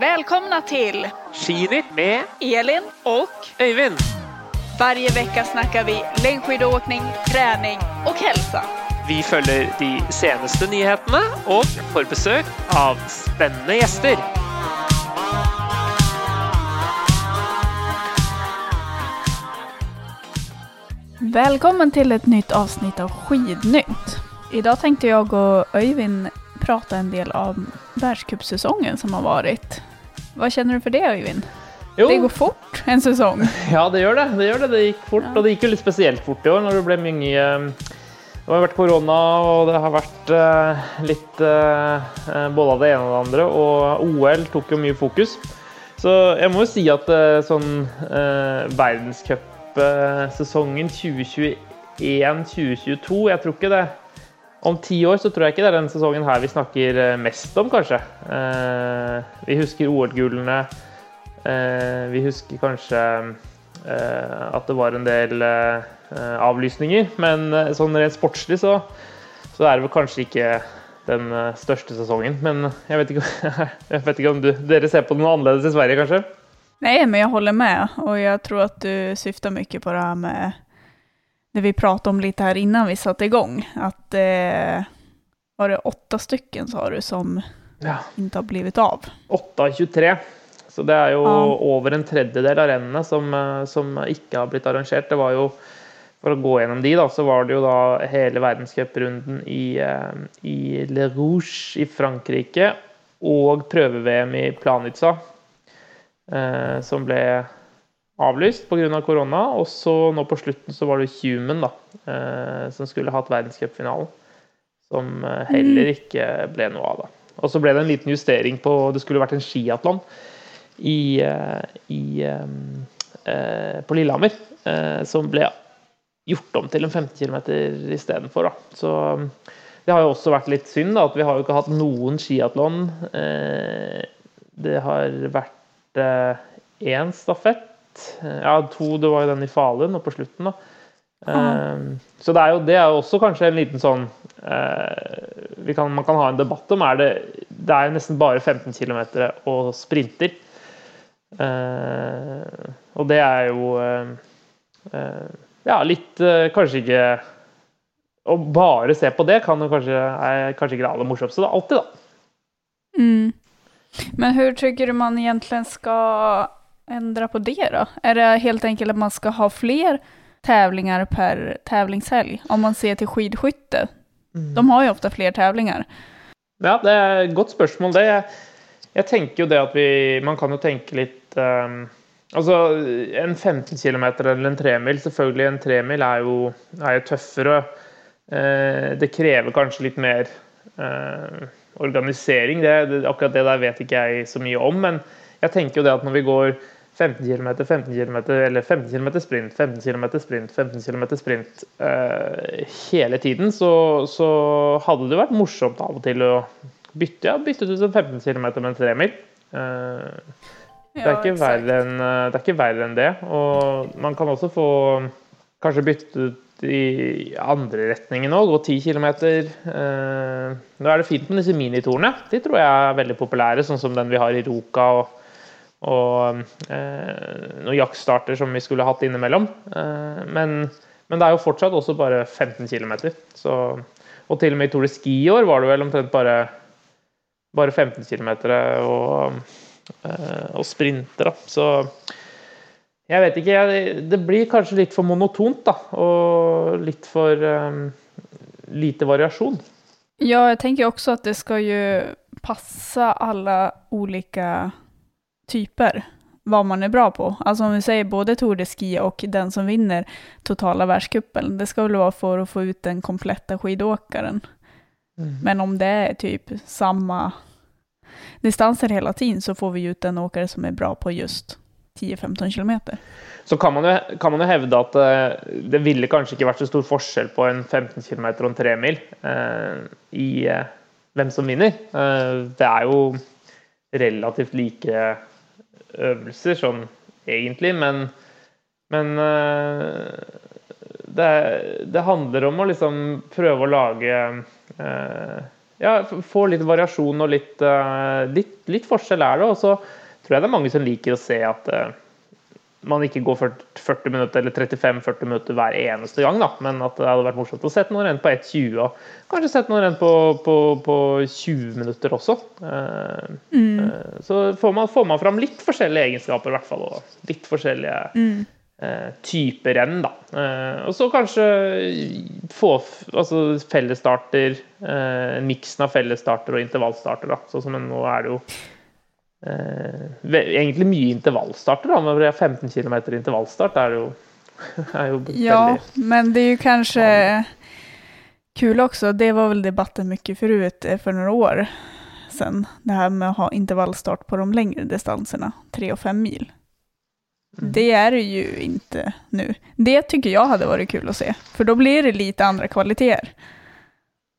Välkomna till Skinitt med Elin och Öyvind. varje vecka snackar vi längdskidåkning, träning och hälsa. Vi følger de seneste nyhetene og får besøk av spennende gjester. Välkommen till ett nytt avsnitt av Skidnytt. Idag tänkte jag och Öyvind prata en del om världscupsäsongen som har varit. Vad känner du för det Öyvind? Jo, Det går fort en säsong. ja, det gjør det. Det gjør det. Det gikk fort, Ja. og det gikk jo litt spesielt fort i år når det ble mye Det har vært korona, og det har vært eh, litt eh, både av det ene og det andre. Og OL tok jo mye fokus. Så jeg må jo si at eh, sånn eh, verdenscupsesongen 2021-2022 Jeg tror ikke det Om ti år så tror jeg ikke det er den sesongen her vi snakker eh, mest om, kanskje. Eh, vi husker OL-gullene. Eh, vi husker kanskje at det var en del avlysninger, men sånn rent sportslig så, så er det vel kanskje ikke den største sesongen. Men jeg vet ikke, jeg vet ikke om du, dere ser på noe annerledes i Sverige, kanskje? Nei, men jeg holder med og jeg tror at du syftar mye på det her med det vi pratade om lite här innan vi satte igång. Att eh, var det åtta stycken sa du som Ja. inte har blivit av? 8 av 23. Så det er jo Ja. over en tredjedel av rennene som, eh, som ikke har blitt arrangert. Det var jo, For å gå gjennom de, da, så var det jo da hele verdenscuprunden i, eh, i Le Rouge i Frankrike og prøve-VM i Planica, eh, som ble avlyst pga. Av korona. Og så nå på slutten så var det Human, da, eh, som skulle hatt verdenscupfinalen. Som eh, heller ikke ble noe av, da. Og så ble det en liten justering på Det skulle vært en skiatlon i, eh, i, på Lillehammer, eh, som ble gjort om til en 50 km istedenfor. Så det har jo også vært litt synd, da, at vi har jo ikke hatt noen skiatlon. Det har vært én stafett. Eh, Ja, to. Det var jo den i Falun og på slutten, da. Eh, så det er, jo, det er jo også kanskje en liten sånn eh, vi kan, Man kan ha en debatt om er det Det er jo nesten bare 15 km og sprinter. Og det er jo Ja, litt Kanskje ikke Å bare se på det kan jo kanskje, er kanskje ikke det aller morsomste. Da. Alltid, da. Mm. Men hvordan tror du man egentlig ska ändra på det då? Är det helt enkelt att man ska ha fler tävlingar per tävlingshelg? Om man ser til skidskytte. De har jo ofte flere tävlingar. Ja, det er et godt spørsmål. Det. Jeg, tenker jo det at vi Man kan jo tenke litt um, Altså, en 15 km eller en tremil Selvfølgelig, en tremil er jo, er jo tøffere. Eh, det krever kanskje litt mer eh, organisering. Det, det, akkurat det der vet ikke jeg så mye om, men jeg tenker jo det at når vi går 15 km, 15 km, eller 15 km sprint, 15 km sprint, 15 km sprint uh, hele tiden, så, så hadde det vært morsomt av og til å bytte, ja, bytte ut en 15 km med en tremil. Eh, det, er ikke verre enn, eh, det er ikke verre enn det. Og man kan også få kanskje bytte ut i andre retningen òg, gå 10 km. Uh, nå er det fint med disse minitorene. De tror jeg er veldig populære, sånn som den vi har i Roka. og og eh, noen jaktstarter som vi skulle hatt innimellom. Eh, men, men det er jo fortsatt også bare 15 km. Og til og med i Tour de Ski i år var det vel omtrent bare, bare 15 km og, eh, og sprinter. Da. Så jeg vet ikke. Jeg, det blir kanskje litt for monotont, da. Og litt for eh, lite variasjon. Ja, jeg tenker også at det skal jo passe alle olika typer vad man är bra på. Alltså om vi säger både Tour de Ski och den som vinner totala världscupen. Det ska väl vara för att få ut den kompletta skidåkaren. Men om det är typ samma distanser hela tiden så får vi ut en åkare som är bra på just 10-15 kilometer. Så kan man, jo, kan man jo hevde at eh, det ville kanskje ikke vært så stor forskjell på en 15 km og en 3 mil eh, i eh, hvem som vinner. Eh, det er jo relativt like øvelser sånn egentlig, men, men eh, det, det handler om å liksom prøve å lage eh, ja, få litt variasjon og litt, uh, litt, litt, forskjell er det. Og så tror jeg det er mange som liker å se at man ikke går 40 minutter eller 35-40 minutter hver eneste gang, da. men at det hadde vært morsomt å sette noen renn på 1,20 og kanskje sette noen renn på, på, på, 20 minutter også. Uh, mm. Så får man, får man fram litt forskjellige egenskaper, i hvert fall, og litt forskjellige mm. Eh, type renn. da. Eh, og så kanskje få altså fellesstarter, eh, miksen av fellesstarter og intervallstarter. da. Sånn som nå er det jo eh, egentlig mye intervallstarter. da, Med 15 km intervallstart er jo, er jo Ja, men det er jo kanskje kul også. Det var vel debatten mye forut for noen år siden, Det her med å ha intervallstart på de lengre distansene. Tre og fem mil. Mm. Det er det jo ikke nå. Det syns jeg hadde vært kul å se, for da blir det litt andre kvaliteter.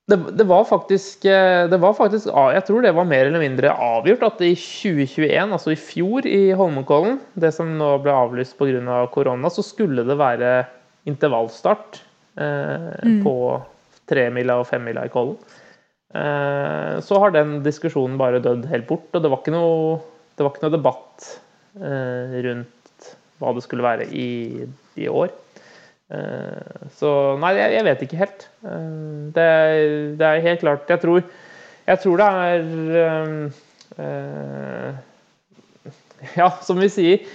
Det, det, var faktisk, eh, det var faktisk Jeg tror det var mer eller mindre avgjort at i 2021, altså i fjor i Holmenkollen, det som nå ble avlyst pga. korona, så skulle det være intervallstart eh, mm. på tremila og femmila i Kollen. Eh, så har den diskusjonen bare dødd helt bort, og det var ikke noe, var ikke noe debatt eh, rundt hva det skulle være i, i år. Eh, så nei, jeg, jeg, vet ikke helt. Eh, det, det, er helt klart Jeg tror, jeg tror det er øh, Ja, som vi sier,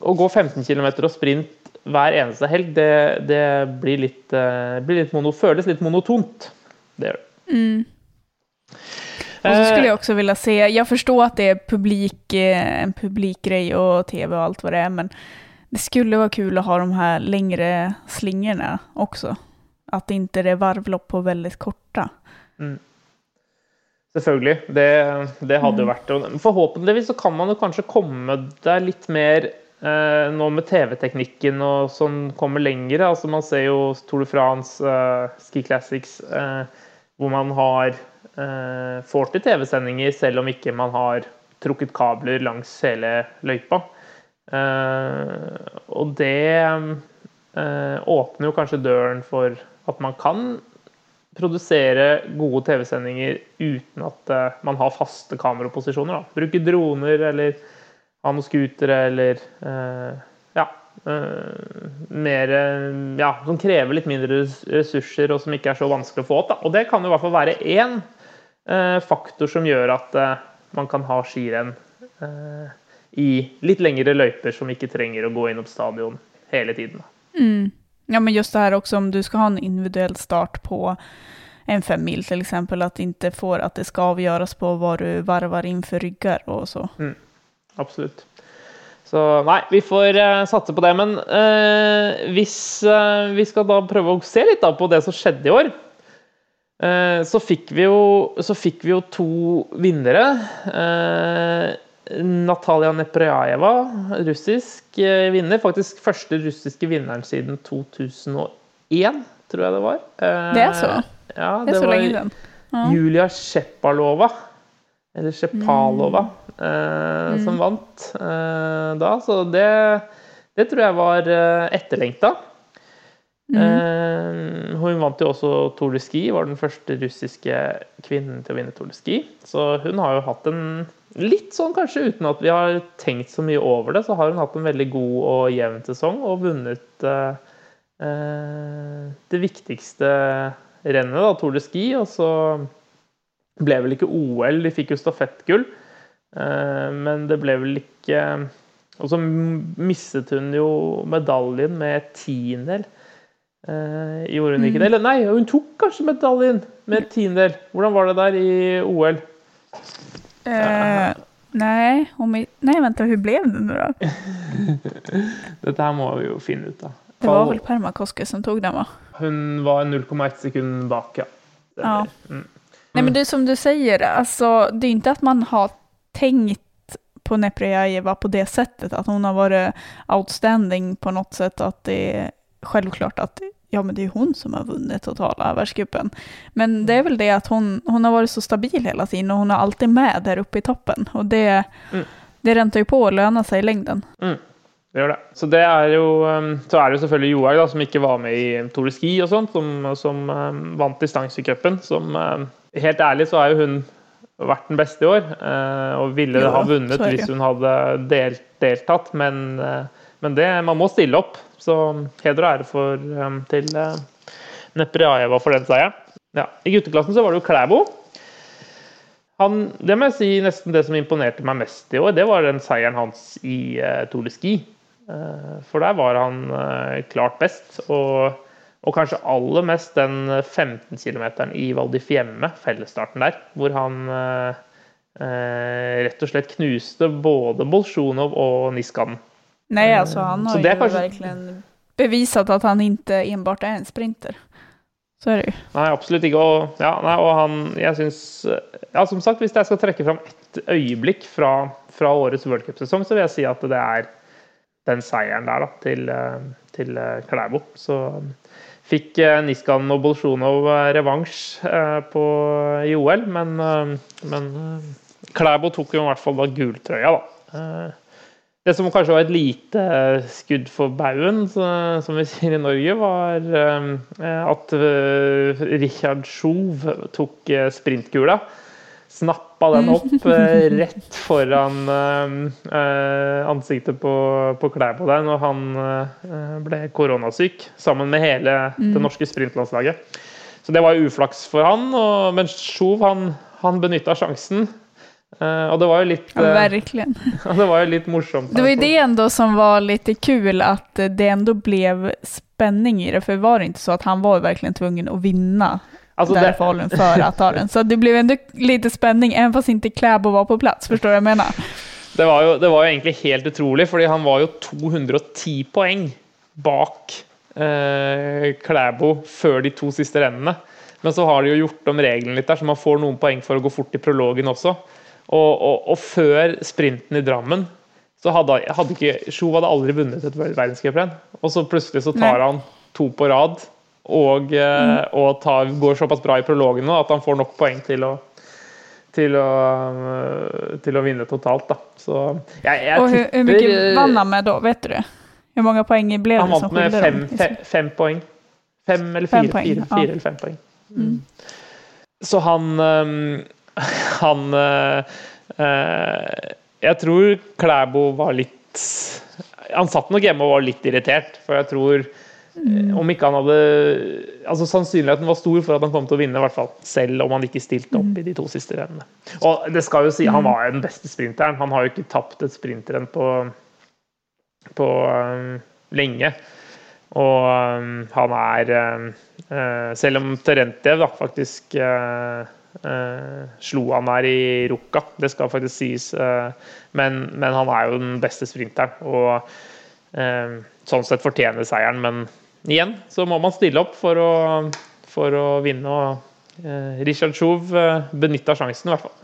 å gå 15 km og sprint hver eneste helg, det, det blir, litt, blir litt mono, føles litt monotont. Det gjør det. Mm. Och så skulle jag också vilja se, jag förstår att det är publik, en publikgrej och tv och allt vad det är, men det skulle være kul å ha de her lengre slingorna også. At det ikke er varvlopp på veldig korte. Mm. Selvfølgelig. Det, det hadde jo mm. vært. Forhåpentligvis så kan man jo kanskje komme der litt mer eh, nå med TV-teknikken og som kommer lengre. Altså man ser jo Tour de France, eh, Ski Classics, eh, hvor man har eh, får til TV-sendinger selv om ikke man har trukket kabler langs hele løypa. Eh, og det eh, åpner jo kanskje døren for at man kan produsere gode TV-sendinger uten at eh, man har faste kameraposisjoner. Da. Bruke droner eller ha noen scootere eller ja, mer Ja, som krever litt mindre ressurser og som ikke er så vanskelig å få opp. Da. Og det kan jo i hvert fall være én faktor som gjør at man kan ha skirenn i litt lengre løyper som ikke trenger å gå innom stadion hele tiden. Mm. Ja, men just det her også om du skal ha en individuell start på en femmil till exempel, att inte får att det skal avgjøres på hva du varvar inför ryggar og så. Mm. Absolutt. Så nei, vi får uh, satse på det. Men uh, hvis uh, vi skal da prøve å se litt da på det som skjedde i år, så fikk, jo, så, fikk vi jo, to vinnere. Natalia Neprajeva, russisk eh, vinner. Faktisk første russiske vinneren siden 2001, tror jeg det var. Det er så? Eh, ja, det, det er så lenge siden. Ja. Julia Sjepalova, eller Sjepalova, mm. eh, mm. som vant eh, da. Så det, det, tror jeg var etterlengta. Mm. Eh, hun vant jo også Tour de Ski, var den første russiske kvinnen til å vinne Tour de Ski. Så hun har jo hatt en litt sånn kanskje uten at vi har tenkt så mye over det, så har hun hatt en veldig god og jevn sesong og vunnet eh, eh, det viktigste rennet, da, Tour de Ski. Og så ble vel ikke OL, de fikk jo stafettgull, eh, men det ble vel ikke Og så mistet hun jo medaljen med tiendedel. Eh, gjorde hun ikke det? Mm. Eller nei, hun tok kanskje medaljen med et tiendedel. Hvordan var det der i OL? Eh, nei, vi, nei, vent, hvordan ble det nå, da? Dette her må vi jo finne ut av. Det var vel Permakoske som tok den, va? Hun var 0,1 sekund bak, ja. ja. Mm. Nej, men det är som du säger, alltså, det är inte att man har tänkt på Neprjajeva på det sättet, att hon har varit outstanding på något sätt, att det är självklart att ja men det är hon som har vunnit totala världscupen. Men det är väl det att hon, hon har varit så stabil hela tiden och hon är alltid med där uppe i toppen. Och det, mm. det räntar ju på att löna sig i längden. Mm. Det gjør det. Så, det er jo, um, så er det jo selvfølgelig Johaug, da, som ikke var med i Tour de Ski og sånt, som, som um, vant distansecupen. Som um, Helt ærlig så har jo hun vært den beste i år, uh, og ville Jo, ha vunnet hvis hun hadde delt, deltatt, men, uh, men det, man må stille opp. Så heder og ære for, um, til uh, Neprjajeva for den seieren. Ja. I gutteklassen så var det jo Klæbo. Han, det må jeg si nesten det som imponerte meg mest i år, det var den seieren hans i uh, Tour de Ski. Uh, for der var han uh, klart best. Og, og kanskje aller mest den 15 km i Val di Fiemme, fellesstarten der, hvor han eh, eh, rett og slett knuste både Bolsjunov og Niskanen. Nej, alltså han har jo ju kanske- verkligen bevisat att han inte enbart är en sprinter. Så är det ju. Nei, absolutt ikke. Og, ja, nei, og han Jeg syns Ja, som sagt, hvis jeg skal trekke fram ett øyeblikk fra, fra årets worldcupsesong, så vil jeg si at det er den seieren der da, til, til eh, Klæbo. Så fikk eh, Niskan og Bolsjunov eh, revansj på, i OL, men, men Klæbo tok jo i hvert fall da gultrøya, da. Det som kanskje var et lite skudd for baugen, som vi sier i Norge, var eh, at eh, Richard Schouv tok eh, sprintkula. Snappa den opp rett foran ansiktet på, på Klæbo der når han ble koronasyk, sammen med hele det norske sprintlandslaget. Så det var uflaks for han, men Schouv han, han benytta sjansen. Eh, og det var jo litt Ja, eh, verkligen. Det var ju lite morsomt. Det var ju det ändå som var lite kul, att det ändå blev spänning i det, för var det inte så att han var ju verkligen tvungen att vinna Alltså där Falun för att ta den. Så det blev ändå lite spänning, även fast inte Klæbo var på plats, Forstår du hva jeg mener? det, var jo, det var jo egentlig helt utrolig, fordi han var jo 210 poeng bak eh, Klæbo før de to siste rennene. Men så har de jo gjort om reglene litt der, så man får noen poeng for å gå fort i prologen også. Og, og, og før sprinten i Drammen så hadde, hadde ikke Sjo hadde aldri vunnet et verdenscuprenn. Og så plutselig så tar Nei. han to på rad og, mm. og tar, går såpass bra i prologen nå at han får nok poeng til å til å, til å vinne totalt, da. Så jeg, jeg og tipper Hvor mye vann han med da, vet du Hvor mange poeng ble det? Han vant med fem, fem, fem poeng. Fem eller Fem fire, poeng, fire, ja. fire eller fem poeng. Mm. Så han ehm, Han eh, eh, Jeg tror Klæbo var litt Han satt nok hjemme og var litt irritert, for jeg tror eh, om ikke han hadde altså Sannsynligheten var stor for at han kom til å vinne, fall. Selv om han ikke stilte opp i de to siste rennene. Og det skal jo si, han var jo den beste sprinteren. Han har jo ikke tapt et sprintrenn på, på um, lenge. Og um, han er um, uh, Selv om Terentiev faktisk eh, slo han her i Rukka, det skal faktisk sies, eh, men, men han er jo den beste sprinteren. Og eh, sånn sett fortjener seieren, men igjen så må man stille opp for å, for å vinne. Og eh, Richard Schouv uh, benytta sjansen, i hvert fall.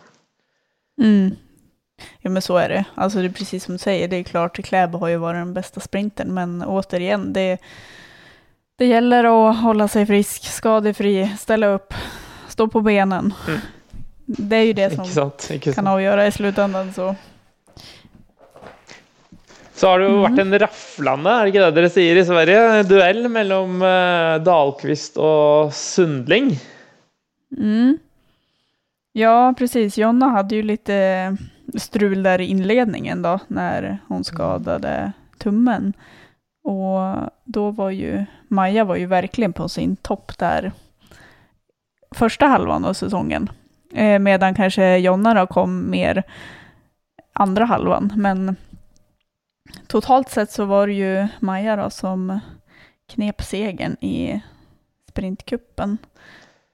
Mm. Jo, men så är det. Alltså det är precis som du säger, det är klart Kläbo har ju varit den bästa sprinteren men återigen, det, det gäller att hålla sig frisk, skadefri, ställa upp, stå på benen. Mm. Det är ju det som Ikke sant? Ikke kan avgjøre i slutändan. Så. Så har det jo vært en raflende, er det ikke det dere sier i Sverige? Duell mellom uh, Dahlqvist og Sundling. Mm. Ja, precis. Jonna hadde jo litt strul der i inledningen da, när hon skadade tummen. Og da var jo Maja var ju verkligen på sin topp där första halvan av säsongen. Eh, medan kanske Jonna då kom mer andra halvan. Men totalt sett så var det ju Maja då som knep segern i sprintkuppen.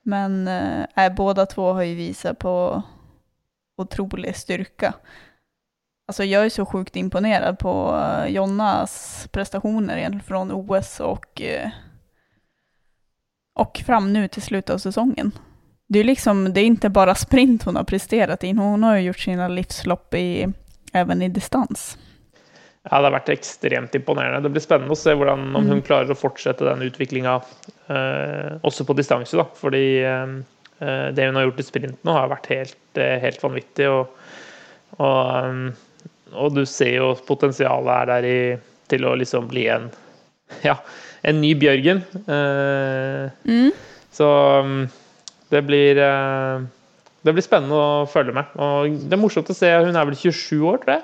Men eh, båda två har ju visat på otrolig styrka. Alltså jag är så sjukt imponerad på eh, Jonnas prestationer egentligen från OS och, eh, och fram nu till slutet av säsongen. Det är liksom, det är inte bara sprint hon har presterat in, hon har ju gjort sina livslopp i, även i distans. Ja, det har vært ekstremt imponerende. Det blir spennende å se hvordan, om Mm. hun klarer å fortsette den utviklinga eh, også på distanse. da. Fordi eh, eh, det hun har gjort i sprint nå, har vært helt, eh, helt vanvittig. Og, og, og du ser jo potensialet er der i, til å liksom bli en ja, en ny Bjørgen. Eh, Mm. så mm, det blir eh, Det blir spennende å følge med. Og det er morsomt å se. Hun er vel 27 år, tror jeg.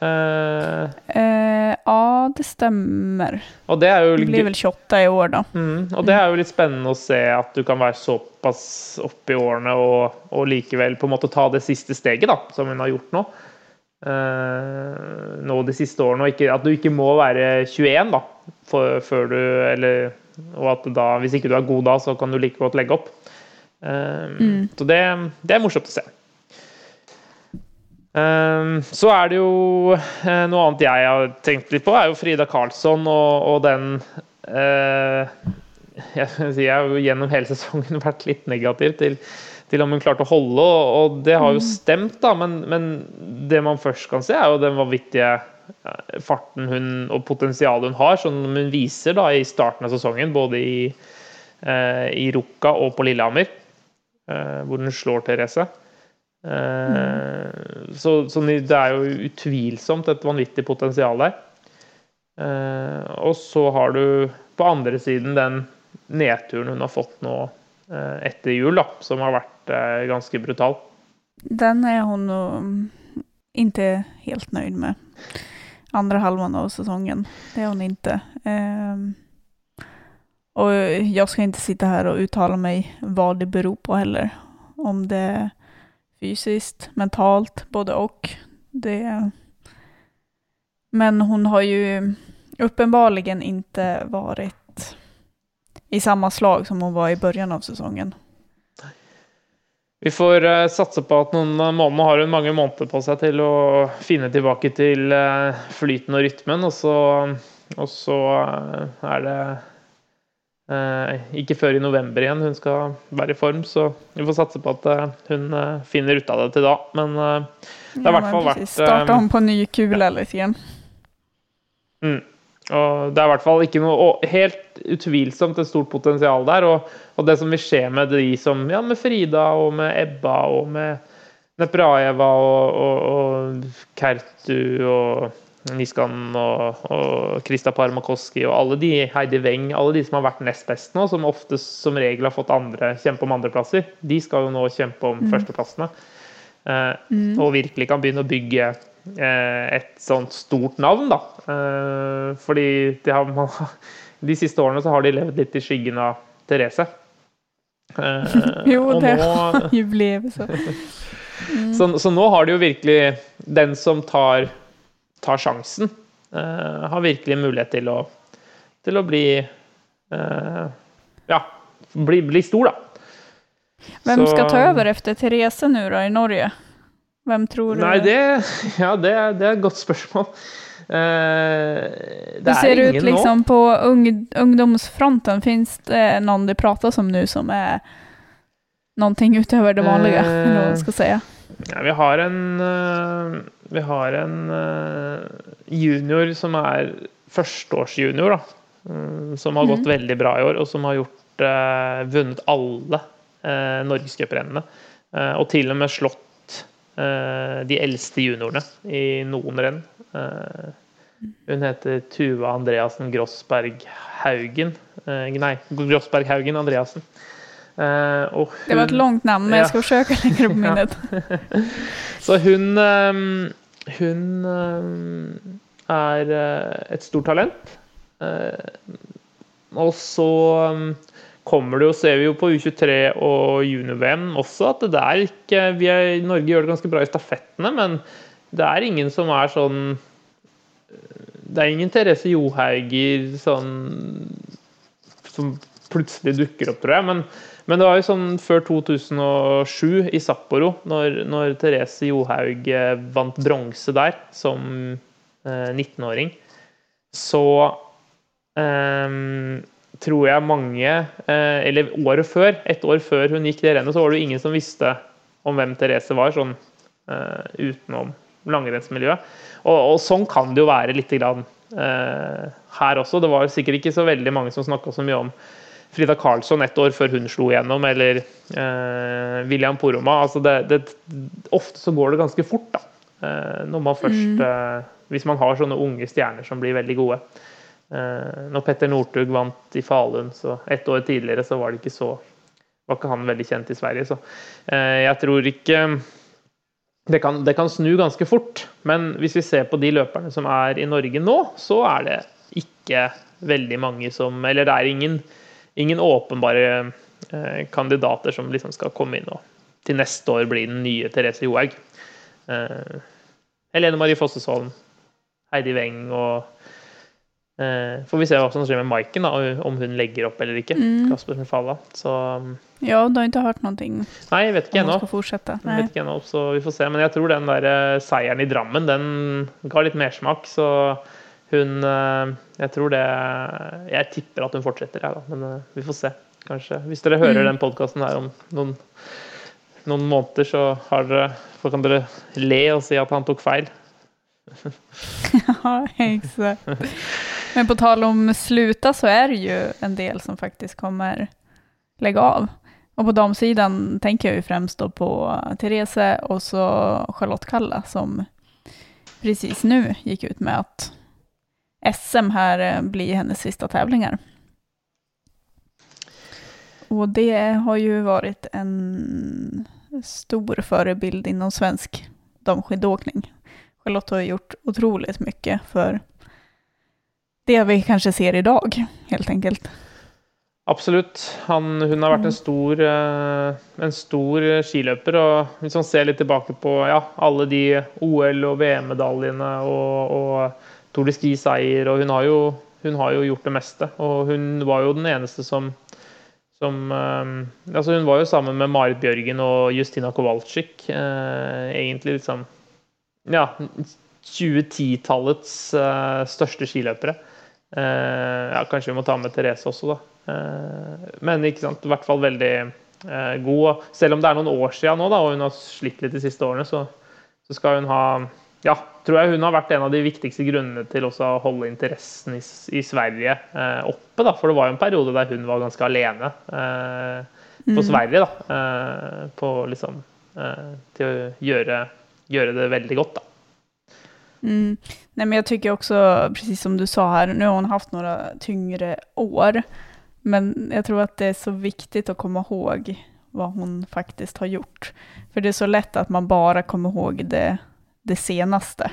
Eh, Eh, ja, det stemmer. og det jo blir vel 28 i år, da. Mm, og det er jo litt spennende å se at du kan være såpass oppe i årene og, og likevel på en måte ta det siste steget, da, som hun har gjort nå. Uh, nå de siste årene, og ikke, at du ikke må være 21 da, for, før du eller, Og at da, hvis ikke du er god da, så kan du like godt legge opp. Eh, Så det, det er morsomt å se. Um, så er det jo eh, noe annet jeg har tenkt litt på, er jo Frida Karlsson og, og den uh, jeg, jeg har jo gjennom hele sesongen vært litt negativ til, til om hun klarte å holde, og, og det har jo stemt, da. Men, men det man først kan se, er jo den vanvittige farten hun og potensialet hun har, som hun viser da i starten av sesongen, både i, eh, i Rukka og på Lillehammer, eh, hvor hun slår Therese. Eh, så, så det er jo utvilsomt et vanvittig potensial der. Eh, og så har du på andre siden den nedturen hun har fått nå eh, etter jul, da, som har vært eh, ganske brutal. Den er hun nå ikke helt nøyd med. Andra halvan av säsongen. Det är hon inte. Ehm, och jag ska inte sitta här och uttala mig vad det beror på heller. Om det är fysiskt, mentalt, både och. Det... Men hon har ju uppenbarligen inte varit i samma slag som hon var i början av säsongen. Vi får eh, satse på at noen måneder har hun mange måneder på seg til å finne tilbake til eh, flyten og rytmen, og så, og så eh, er det eh, ikke før i november igjen hun skal være i form, så vi får satse på at eh, hun eh, finner ut av det til da. Men eh, Det har i hvert fall vært, Starta ehm, på ny kule, grann. Mm. Og det er i hvert fall ikke noe og helt utvilsomt et stort potensial der. Og, og det som vil skje med de som Ja, med Frida og med Ebba og med Nepraeva og, og, og Kertu og Niskan og, og Krista Parmakoski og alle de Heidi Weng, alle de som har vært nest best nå, som ofte som regel har fått andre, kjempe om andreplasser, de skal jo nå kjempe om førsteplassene. Eh, Og virkelig kan begynne å bygge et sånt stort navn, da. Eh, fordi de, har, man, de siste årene så har de levd litt i skyggen av Therese. Eh, Jo, og det nå, har ju blivit så. så, så nå har de jo virkelig Den som tar, tar sjansen, eh, har virkelig mulighet til å, til å bli eh, Ja, bli, bli stor, da. Hvem Så- skal ta over efter Therese nå, da, i Norge? Vem tror du? Nei, det, ja, det, det er et godt spørsmål. Uh, det du ser er ut nå. liksom på ung, ungdomsfronten? fins det noen de prater om nå som er noen ting utover det vanlige? Uh, noen skal si. Ja, vi har en uh, Vi har en eh, junior som er førsteårsjunior, da. Um, Som har gått veldig bra i år, og som har gjort eh, vunnet alle uh, norgescuprennene. Eh, og til og med slått eh, de eldste juniorene i noen renn. Eh, hun heter Tuva Andreassen Grossberg Haugen. Eh, nei, Grossberg Haugen Andreassen. Eh, og Det var et langt navn, men jeg skal forsøke ja. lenger på minnet. Så hun Hun er eh, et stort talent. Eh, Og så kommer det jo, ser vi jo på U23 og junior-VM også, at det er ikke vi er, Norge gjør det ganske bra i stafettene, men det er ingen som er sånn Det er ingen Therese Johauger sånn som plutselig dukker opp, tror jeg. Men, men det var jo sånn før 2007 i Sapporo, når, når Therese Johaug eh, vant bronse der som eh, 19-åring, så ehm, tror jeg mange eh, Eller året før, et år før hun gikk det rennet, så var det jo ingen som visste om hvem Therese var, sånn eh, utenom langrennsmiljøet. Og, og sånn kan det jo være litt grann eh, her også. Det var sikkert ikke så veldig mange som snakka så mye om Frida Karlsson ett år før hun slo igjennom, eller eh, William Poroma. Altså det, det, ofte så går det ganske fort, da. Eh, når man først eh, hvis man har sånne unge stjerner som blir veldig gode. Eh, når Petter Northug vant i Falun, så ett år tidligere, så var det ikke så var ikke han veldig kjent i Sverige. Så eh, jeg tror ikke det kan, det kan, snu ganske fort. Men hvis vi ser på de løperne som er i Norge nå, så er det ikke veldig mange som Eller det er ingen, ingen åpenbare eh, kandidater som liksom skal komme inn og til neste år bli den nye Therese Johaug. Helene Marie Fossesholm, Heidi Weng og Får vi se hva som skjer med Maiken, om hun legger opp eller ikke. Mm. Kasper Falla. Så ja, du har ikke hørt noe? Nei, jeg vet ikke ennå. Vet ikke ennå, så vi får se. Men jeg tror den der eh, seieren i Drammen, den ga litt mersmak. Så hun eh, Jeg tror det Jeg tipper at hun fortsetter, jeg, da. Men eh, vi får se. Kanskje. Hvis dere hører mm. den podkasten her om noen, noen måneder, så dere, kan dere le og si at han tok feil. ja, exakt. Men på tal om sluta så er det ju en del som faktiskt kommer lägga av. Och på damsidan tänker jag ju främst då på Therese och så Charlotte Kalla som precis nu gick ut med att SM här eh, blir hennes sista tävlingar. Och det har ju varit en stor förebild inom svensk damskidåkning. Charlotte har gjort otroligt mycket för det vi kanskje ser i dag, helt enkelt. Absolutt. Han, hun har vært en stor, eh, en stor, skiløper. og Hvis man ser litt tilbake på ja, alle de OL- og VM-medaljene og, og Tour de Ski-seier og hun har, jo, hun har, jo, gjort det meste. Og hun var jo den eneste som, som um, altså Hun var jo sammen med Marit Bjørgen og Justina Kowalczyk. Eh, egentlig liksom Ja, 2010-tallets uh, største skiløpere. Eh, ja, kanskje vi må ta med Therese også, da. Eh, men ikke sant, i hvert fall veldig eh, god. Selv om det er noen år siden nå, da, og hun har slitt litt de siste årene, så, så, skal hun ha Ja, tror jeg hun har vært en av de viktigste grunnene til å holde interessen i, i Sverige eh, oppe. Da. For det var jo en periode der hun var ganske alene eh, på mm. Sverige. Da, eh, på liksom eh, Til å gjøre, gjøre det veldig godt, da. Mm. Nej, men jag tycker också, precis som du sa här, nu har hon haft några tyngre år. Men jag tror att det är så viktigt att komma ihåg vad hon faktiskt har gjort. För det är så lätt att man bara kommer ihåg det, det senaste.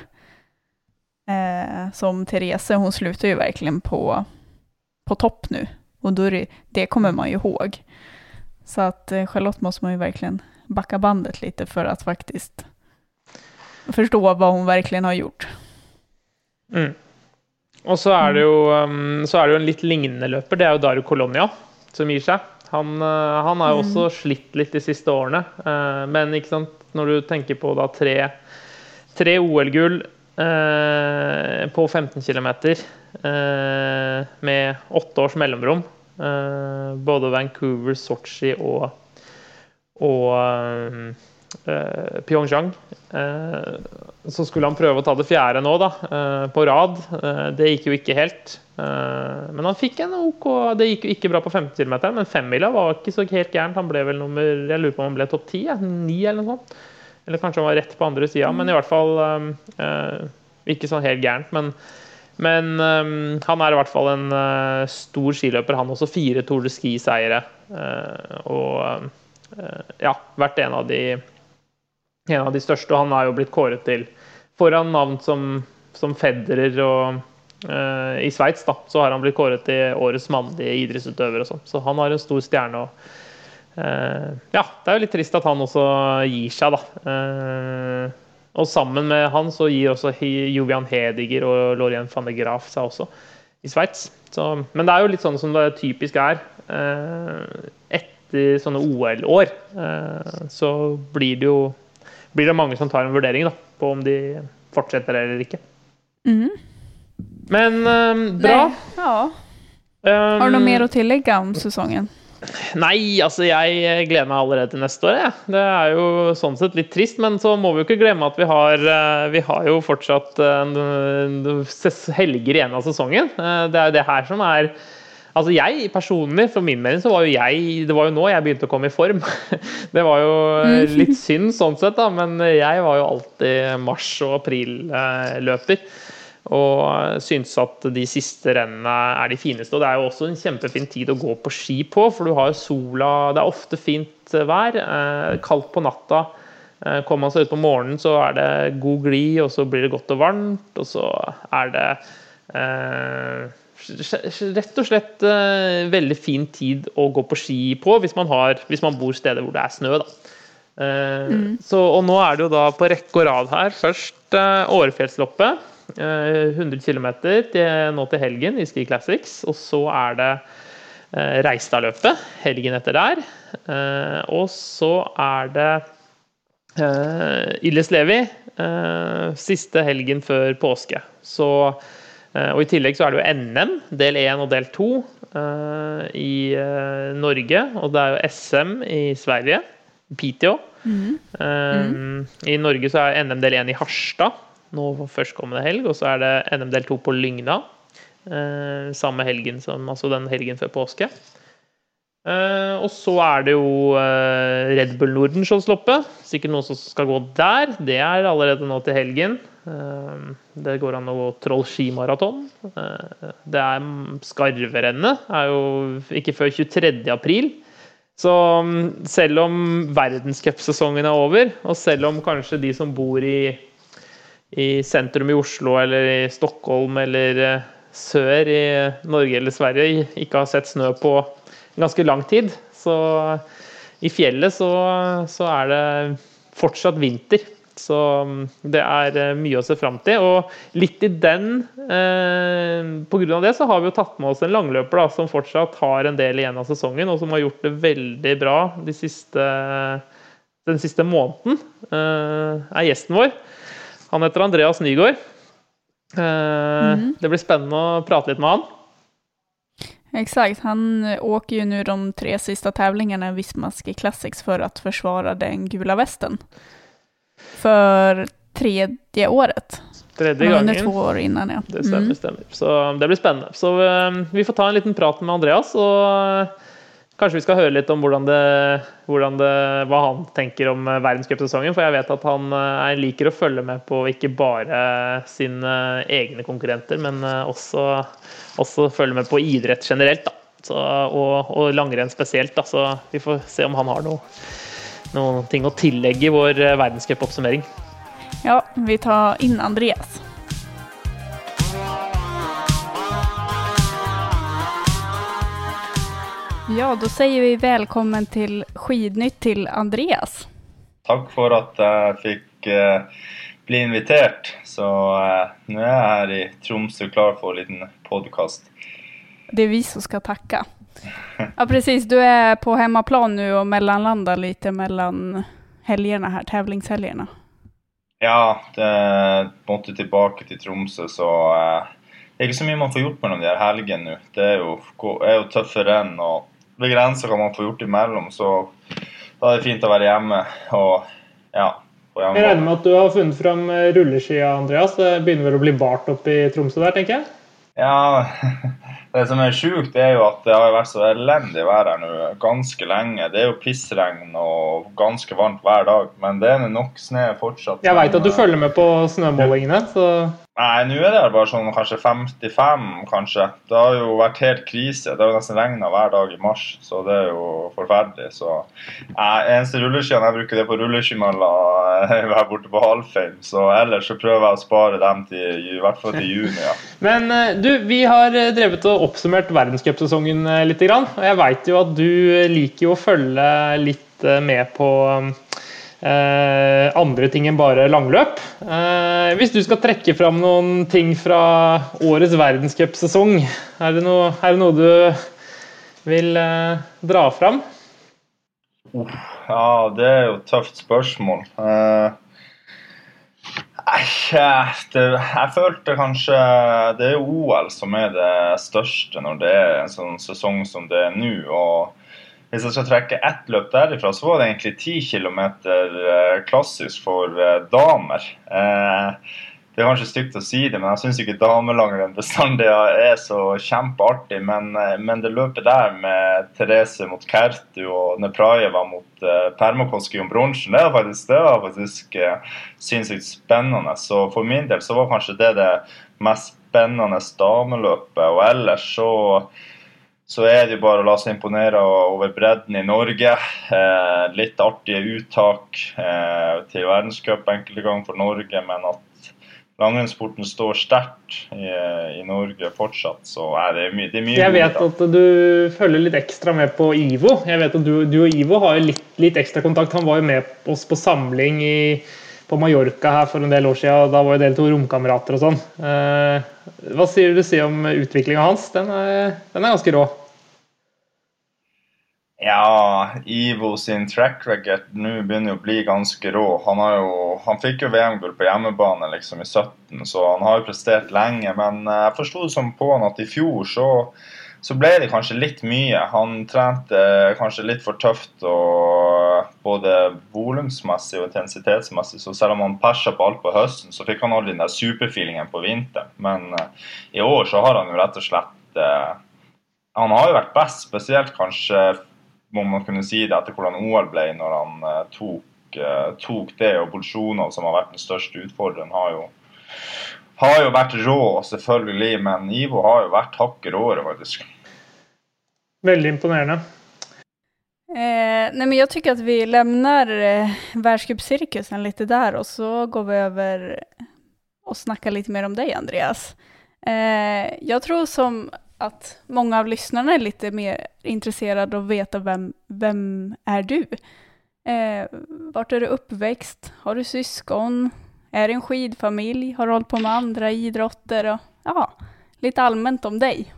Eh, som Therese, hon slutar ju verkligen på, på topp nu. Och då det, det kommer man ju ihåg. Så att eh, Charlotte måste man ju verkligen backa bandet lite för att faktiskt förstå vad hon verkligen har gjort. Mm. Og så er, det jo, um, så er det jo en litt lignende løper. Det er jo Daru Colonia som gir seg. Han, uh, han har jo også mm. slitt litt de siste årene. Uh, men ikke sant, når du tenker på da tre, tre OL-gull uh, på 15 km med åtte års mellomrom, både Vancouver, Sotsji og, og um, Pyeongchang. Eh, så skulle han prøve å ta det fjerde nå, da, eh, på rad. Eh, det gikk jo ikke helt. Eh, men han fikk en OK Det gikk jo ikke bra på 50 km, men femmila var ikke så helt gærent. Han ble vel nummer Jeg lurer på om han ble topp ti? Ni, eller noe sånt. Eller kanskje han var rett på andre sida, men i hvert fall eh, ikke sånn helt gærent. Men, men um, han er i hvert fall en uh, stor skiløper, han også. Fire Tour de Ski-seiere. Uh, og uh, ja, vært en av de en av de største. Og han har jo blitt kåret til foran navn som, som Federer og uh, I Sveits så har han blitt kåret til årets mannlige idrettsutøver og sånn. Så han har en stor stjerne. og uh, Ja, det er jo litt trist at han også gir seg, da. Uh, og sammen med han så gir også Jovian Hediger og Lorien van de Graaf seg også i Sveits. Men det er jo litt sånn som det typisk er. Etter sånne OL-år så blir det jo blir det mange som tar en vurdering da, på om de fortsetter eller ikke. Mm. Men um, bra. Nei, ja. Um, Har du noe mer å tillegge om sesongen? Nei, altså jeg gleder meg allerede til neste år. Ja. Det er jo sånn sett litt trist, men så må vi jo ikke glemme at vi har, eh, vi har jo fortsatt helger igjen av sesongen. Eh, det er jo det her som er Altså jeg personlig, for min mening, så var jo jeg Det var jo nå jeg begynte å komme i form. Det var jo eh, litt synd sånn sett, da, men jeg var jo alltid mars- og aprilløper. Og syns at de siste rennene er de fineste. Og det er jo også en kjempefin tid å gå på ski på, for du har jo sola Det er ofte fint vær. Eh, kaldt på natta. Eh, kommer man seg ut på morgenen, så er det god glid, og så blir det godt og varmt. Og så er det eh, rett og slett uh, veldig fin tid å gå på ski på hvis man, har, hvis man bor steder hvor det er snø. da. Uh, Mm. så, og nå er det jo da på rekke og rad her. Først uh, Årefjellsloppet. eh, 100 km til, nå til helgen i Ski Classics. Og så er det Reistadløpet helgen etter der. Og så er det Illes Levi siste helgen før påske. Så, og I tillegg så er det jo NM, del 1 og del 2 eh, i eh, Norge. Og det er jo SM i Sverige. Piteå. Eh, I Norge så er NM del 1 i Harstad nå førstkommende helg, og så er det NM del 2 på Lygna. Eh, samme helgen som altså den helgen før påske. Eh, og så er det jo uh, Red Bull Nordenskioldsloppet. Sikkert noen som skal gå der. Det er allerede nå til helgen. Uh, det går an å gå Troll skimaraton. Det er Skarverennet. er jo ikke før 23. april. Så um, selv om verdenscupsesongen er over, og selv om kanskje de som bor i, i sentrum i Oslo eller i Stockholm eller sør i Norge eller Sverige ikke har sett snø på ganske lang tid, så i fjellet så, så er det fortsatt vinter. Så mm, det er eh, mye å se fram til. Og litt i den eh, av det så har vi jo tatt med oss en langløper da, som fortsatt har en del igjen av sesongen, og som har gjort det veldig bra de siste, den siste måneden. Eh, er gjesten vår. Han heter Andreas Nygaard. Eh, Det blir spennende å prate litt med han. Exakt, han eh, åker ju nu de tre sista tävlingarna i Visma Ski Classics för att försvara den gula västen. För tredje året. Tredje Han Under två år innan, ja. Det stemmer, Mm. stemmer. Så det blir spennende. Så eh, vi får ta en liten prat med Andreas, og eh, kanskje vi skal høre litt om hvordan det, hvordan det, hva han tenker om eh, verdenscupsesongen. For jeg vet at han eh, liker å følge med på ikke bare sine egne konkurrenter, men eh, også, også følge med på idrett generelt. Da. Så, og, og langrenn spesielt. Da. Så vi får se om han har noe, noen ting å tillegge i vår eh, verdenscupoppsummering. Ja, vi tar inn Andreas. Ja, da sier vi velkommen til Skidnytt til Andreas. Takk for at jeg fikk eh, bli invitert. Så eh, nå er jeg her i Tromsø klar for en liten podkast. Det er vi som skal takke. Ja, precis. Du er på hemmaplan nå og mellanlandar litt mellom helgene her, tävlingshelgerna. Ja, det måtte tilbake til Tromsø, så eh, det er ikke så mye man får gjort mellom de her helgene nå. Det er jo, er jo tøffe renn, og begrensa hva man får gjort imellom, så da er det fint å være hjemme og ja. Jeg regner med at du har funnet fram eh, rulleskia, Andreas. Det begynner vel å bli bart oppe i Tromsø der, tenker jeg? Ja, det som er sjukt, er jo at det har vært så elendig vær her nå ganske lenge. Det er jo pissregn og ganske varmt hver dag, men det er nok snø fortsatt. Jeg veit at du eh, følger med på snømålingene, så Nei, nå er det bare sånn kanskje 55, kanskje. Det har jo vært helt krise. Det har jo nesten regna hver dag i mars, så det er jo forferdelig. Så nei, eneste rulleskiene jeg bruker, det er på rulleskimølla eh, her borte på Halfheim. Så ellers så prøver jeg å spare dem til i hvert fall til juni. ja. Men eh, du, vi har eh, drevet og oppsummert verdenscupsesongen eh, litt. Og jeg veit jo at du liker jo å følge litt eh, med på eh, andre ting enn bare langløp. Eh, hvis du skal trekke fram noen ting fra årets verdenscupsesong, er, det noe- er det noe du vil eh, dra fram? Ja, det er jo et tøft spørsmål. Eh, eh, det, jeg følte kanskje Det er OL som er det største når det er en sånn sesong som det er nå. og Hvis jeg skal trekke ett løp derifra, så var det egentlig 10 km klassisk for eh, damer. Eh, det er kanskje stygt å si det, men jeg syns ikke damelangrenn bestandig er så kjempeartig. Men, eh, men, det løpet der med Therese mot Kertu og Neprajeva mot uh, Permakoski om bronsen, det var faktisk, det var faktisk uh, sinnssykt spennende. Så for min del så var kanskje det det mest spennende dameløpet. Og ellers så så er det jo bare å la seg imponere over bredden i Norge. Eh, litt artige uttak eh, til verdenscup enkelte ganger for Norge, men at langrennssporten står sterkt i, i, Norge fortsatt, så er det mye, det er mye Jeg vet at du følger litt ekstra med på Ivo. Jeg vet at Du, du og Ivo har litt, litt, ekstra kontakt. Han var jo med oss på samling i, på Mallorca her for en del år siden. og Da var jo dere to romkamerater og sånn. Eh, hva sier du si om utviklinga hans? Den er, den er ganske rå. Ja, Ivo sin track record nå begynner jo å bli ganske rå. Han, jo, han fikk jo VM-gull på hjemmebane liksom i 17, så han har jo prestert lenge. Men eh, jeg forsto det som på han at i fjor så, så, ble det kanskje litt mye. Han trente kanskje litt for tøft og både volumsmessig og intensitetsmessig. Så selv om han persa på alt på høsten, så fikk han aldri den der superfeelingen på vinteren. Men i år så har han jo rett og slett han har jo vært best, spesielt kanskje må man kunne si det etter hvordan OL ble, når han uh, tok, uh, tok, det. Og Bolsjunov, som har vært den største utfordreren, har jo, har jo vært rå, selvfølgelig. Men Ivo har jo vært hakket råere, faktisk. Veldig imponerende. Eh, nej men jag tycker att vi lämnar eh, världscupcirkusen lite där och så går vi över och snackar lite mer om dig Andreas. Eh, jag tror som att många av lyssnarna är lite mer intresserade av att veta vem, vem är du? Eh, vart är du uppväxt? Har du syskon? Är det en skidfamilj? Har du hållit på med andra idrotter? Ja, litt allmänt om deg.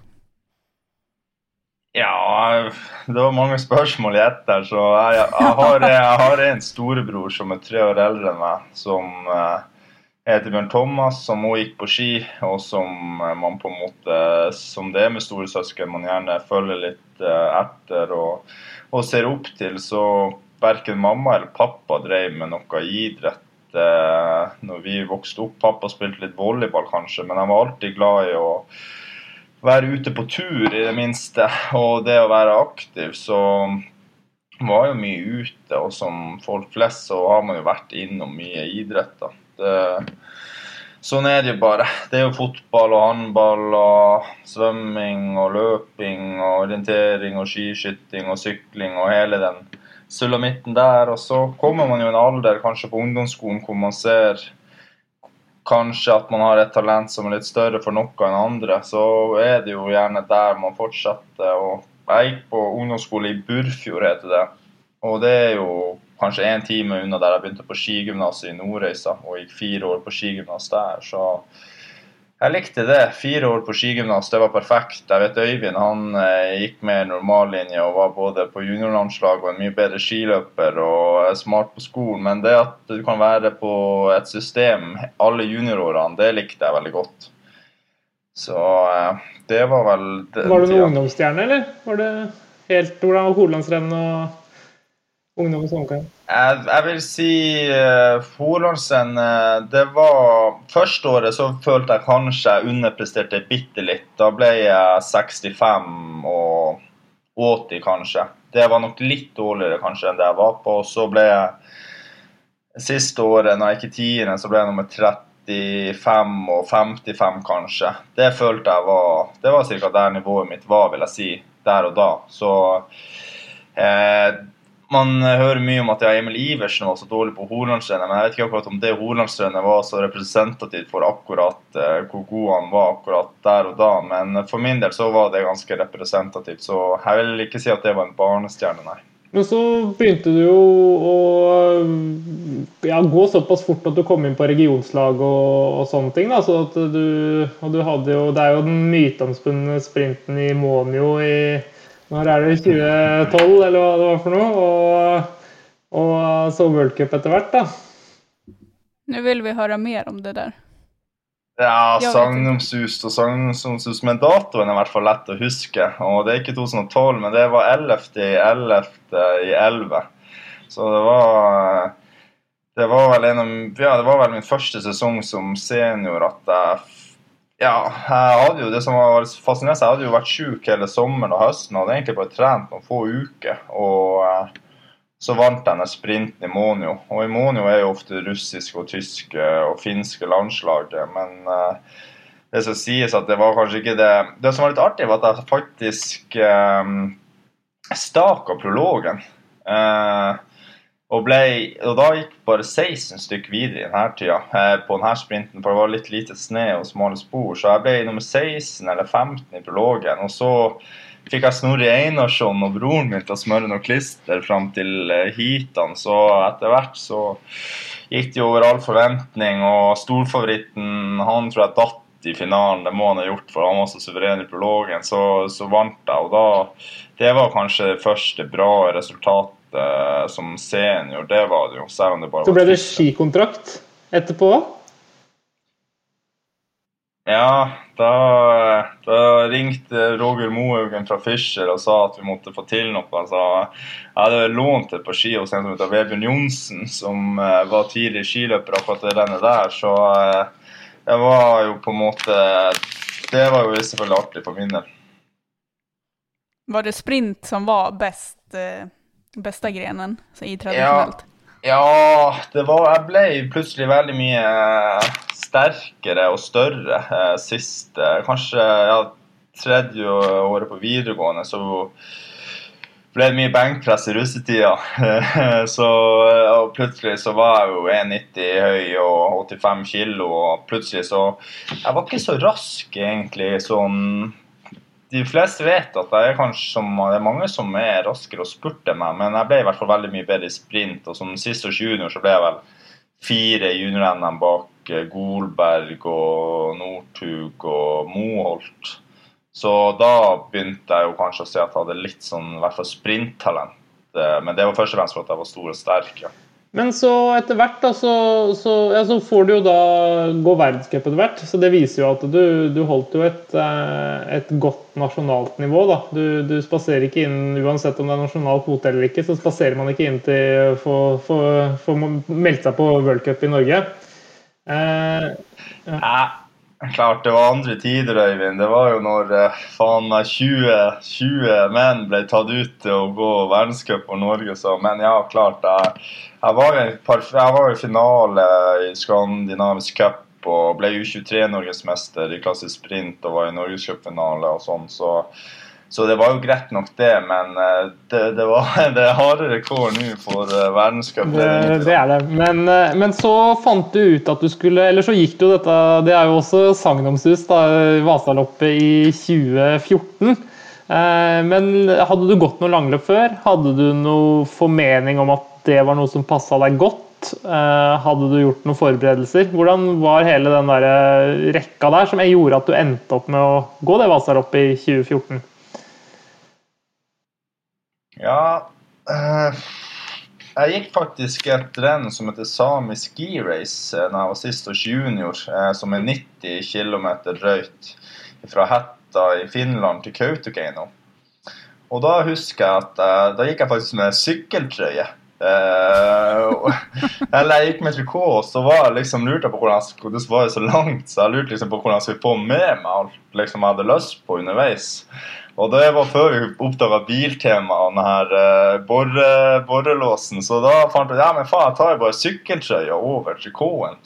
Ja, det var mange spørsmål i ett der. Så jeg, jeg, har, jeg, har, en storebror som er tre år eldre enn meg, som uh, jeg heter Bjørn Thomas, som òg gikk på ski, og som eh, man på en måte, som det er med storesøsken, man gjerne følger litt eh, etter og, og ser opp til. Så verken mamma eller pappa drev med noe idrett eh, når vi vokste opp. Pappa spilte litt volleyball, kanskje, men han var alltid glad i å være ute på tur, i det minste. Og det å være aktiv, så var jo mye ute. Og som folk flest så har man jo vært innom mye idrett. da. Det, sånn er det jo bare. Det er jo fotball og håndball og svømming og løping og orientering og skiskyting og sykling og hele den sulamitten der. Og så kommer man jo i en alder, kanskje på ungdomsskolen, hvor man ser kanskje at man har et talent som er litt større for noe enn andre. Så er det jo gjerne der man fortsetter. Og jeg gikk på ungdomsskole i Burfjord, heter det. Og det er jo kanskje én time unna der jeg begynte på skigymnaset i Nordreisa og gikk fire år på skigymnas der. Så jeg likte det. Fire år på skigymnas, det var perfekt. Jeg vet Øyvind han eh, gikk mer normallinje og var både på juniorlandslag og en mye bedre skiløper og smart på skolen. Men det at du kan være på et system alle juniorårene, det likte jeg veldig godt. Så eh, det var vel Var du noen ungdomsstjerne, eller? Var det helt, Hvordan var hovedlandsrennet og Ungdommens omgang? Jeg, jeg, vil si uh, Holandsen uh, Det var Første året så følte jeg kanskje jeg underpresterte bitte litt. Da ble jeg 65 og 80, kanskje. Det var nok litt dårligere kanskje enn det jeg var på. Så ble jeg Siste året, når jeg gikk i tiende, så ble jeg nummer 35 og 55, kanskje. Det følte jeg var Det var ca. der nivået mitt var, vil jeg si, der og da. Så eh, man hører mye om at ja, Emil Iversen var så dårlig på Hornlandsrennet, men jeg vet ikke akkurat om det Hornlandsrennet var så representativt for akkurat eh, hvor god han var akkurat der og da. Men for min del så var det ganske representativt, så jeg vil ikke si at det var en barnestjerne, nei. Men så begynte du jo å ja, gå såpass fort at du kom inn på regionslag og, og sånne ting. Da. Så at du, og du hadde jo, det er jo den myteomspunne sprinten i Monio i når er det 2012, eller hva det var for noe? Og, og så World Cup etter hvert, da. Nå vil vi høre mer om det der. Ja, sagnomsust og sagnomsust. Men datoen er i hvert fall lett å huske. Og det er ikke 2012, men det var 11. i 11. i 11. Så det var det var vel en av, ja, det var vel min første sesong som senior at jeg ja, jeg hadde jo det som var fascinerende, jeg hadde jo vært sjuk hele sommeren og høsten og hadde egentlig bare trent noen få uker. Og eh, så vant jeg den sprinten i Monio. Og i Monio er jo ofte russiske og tyske og finske landslaget. Men eh, det som sies at det var kanskje ikke det Det som var litt artig, var at jeg faktisk eh, staka prologen. Eh, og, ble, og, da gikk bare 16 stykk videre i denne tida eh, på denne sprinten, for det var litt lite snø og smale spor. Så jeg ble nummer 16 eller 15 i prologen. Og så fikk jeg Snorre Einarsson og broren min til å smøre noe klister fram til eh, heatene. Så etter hvert så gikk det over all forventning, og storfavoritten han tror jeg datt i finalen. Det må han ha gjort, for han var så suveren i prologen. Så, så vant jeg, og da Det var kanskje det første bra resultatet uh, som senior, det var det jo. Selv om det bare Så ble det skikontrakt etterpå? Ja, da, da, ringte Roger Mohaugen fra Fischer og sa at vi måtte få til noe. Altså, jeg hadde lånt et par ski hos en som heter Vebjørn Johnsen, som uh, var tidligere skiløper akkurat det rennet der. Så uh, det var jo på en måte Det var jo selvfølgelig artig for min del. Var det sprint som var best? Uh beste grenen så i tradisjonelt? Ja, ja, det var Jeg ble plutselig veldig mye eh, sterkere og større eh, sist eh, Kanskje ja, tredje året på videregående så ble det mye benkpress i russetida. så og plutselig så var jeg jo 1,90 høy og 85 kilo, og plutselig så Jeg var ikke så rask, egentlig, sånn de fleste vet at jeg er kanskje det er mange som er raskere å spurte meg, men jeg ble i hvert fall veldig mye bedre i sprint. Og som sist års junior så ble jeg vel fire junior-NM bak eh, Golberg og Northug og Moholt. Så da begynte jeg jo kanskje å se at jeg hadde litt sånn i hvert fall sprinttalent. Eh, men det var først og fremst for at jeg var stor og sterk. ja. Men så etter hvert da, så, så, ja, så får du jo da gå verdenscup etter hvert. Så det viser jo at du, du holdt jo et, eh, et, godt nasjonalt nivå. da. Du, du spaserer ikke inn, uansett om det er nasjonal kvote eller ikke, så spaserer man ikke inn til å få meldt seg på worldcup i Norge. Eh, ja. Klart det var andre tider, Øyvind. Det var jo når eh, faen meg 20, 20, menn ble tatt ut til å gå verdenscup for Norge. Så, men ja, klart. Jeg, jeg var i finale i Skandinavisk cup og ble U23-norgesmester i klassisk sprint og var i norgescupfinale og sånn. Så så det var jo greit nok, det, men eh, det, det, var, det er hardere kår nå for uh, verdenscup. Det, det, er det. Men, eh, men, så fant du ut at du skulle Eller så gikk du dette Det er jo også sagnomsust, da, Vasaloppet i 2014. Men hadde du gått noe langløp før? Hadde du noe formening om at det var noe som passa deg godt? Hadde du gjort noen forberedelser? Hvordan var hele den der rekka der som gjorde at du endte opp med å gå det Vasaloppet i 2014? Ja uh, Jeg gikk faktisk et renn som heter Sami Ski Race da jeg var sist års junior, uh, som er 90 km drøyt fra Hetta i Finland til Kautokeino. Og da husker jeg at uh, da gikk jeg faktisk med sykkeltrøye. eller jeg gikk med trikot, og så var jeg liksom lurte på hvordan jeg, det var så langt, så jeg lurte liksom på hvordan jeg skulle få med meg alt liksom jeg hadde lyst på underveis. Og det var før vi oppdaga biltemaet, den her uh, borrelåsen. Så da fant jeg ja, men faen, jeg tar jo bare sykkeltrøya over trikoten.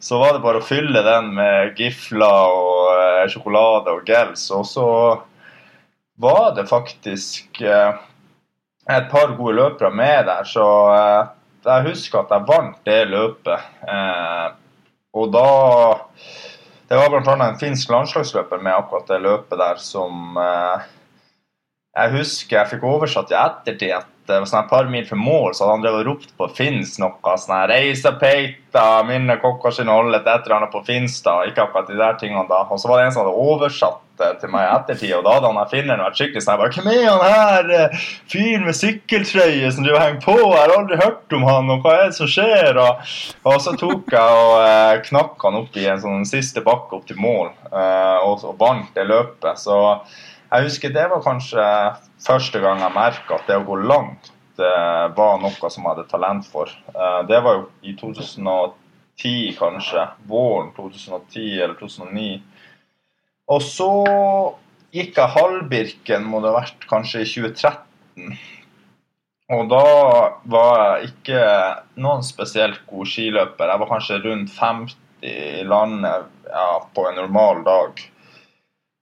Så var det bare å fylle den med gifler og uh, sjokolade og gels. Og så var det faktisk uh, et par gode løpere med der, så jeg husker at jeg vant det løpet. og da det var bl.a. en finsk landslagsløper med akkurat det løpet der som eh, Jeg husker jeg fikk oversatt i ettertid at det var sånn et par mil for mål, så hadde han drevet og ropt på Finns noe sånn 'Reisa peita, minne kokka sin holdet', et eller annet på Finstad. Ikke akkurat de der tingene da. Og så var det en som hadde oversatt til meg i ettertid, og da hadde han finneren vært skikkelig sånn bare, 'Hvem er han her eh, fyren med sykkeltrøye som du henger på? Jeg har aldri hørt om han, og hva er det som skjer?' Og, og så tok jeg og eh, knakk han opp i en sånn siste bakke opp til mål, eh, og, og vant det løpet. Så jeg husker det var kanskje første gang jeg merka at det å gå langt det var noe som jeg hadde talent for. Eh, det var jo i 2010, kanskje. Våren 2010 eller 2009. Og så gikk jeg halvbirken, må det ha vært kanskje i 2013. Og da var jeg ikke noen spesielt god skiløper. Jeg var kanskje rundt 50 i landet ja, på en normal dag.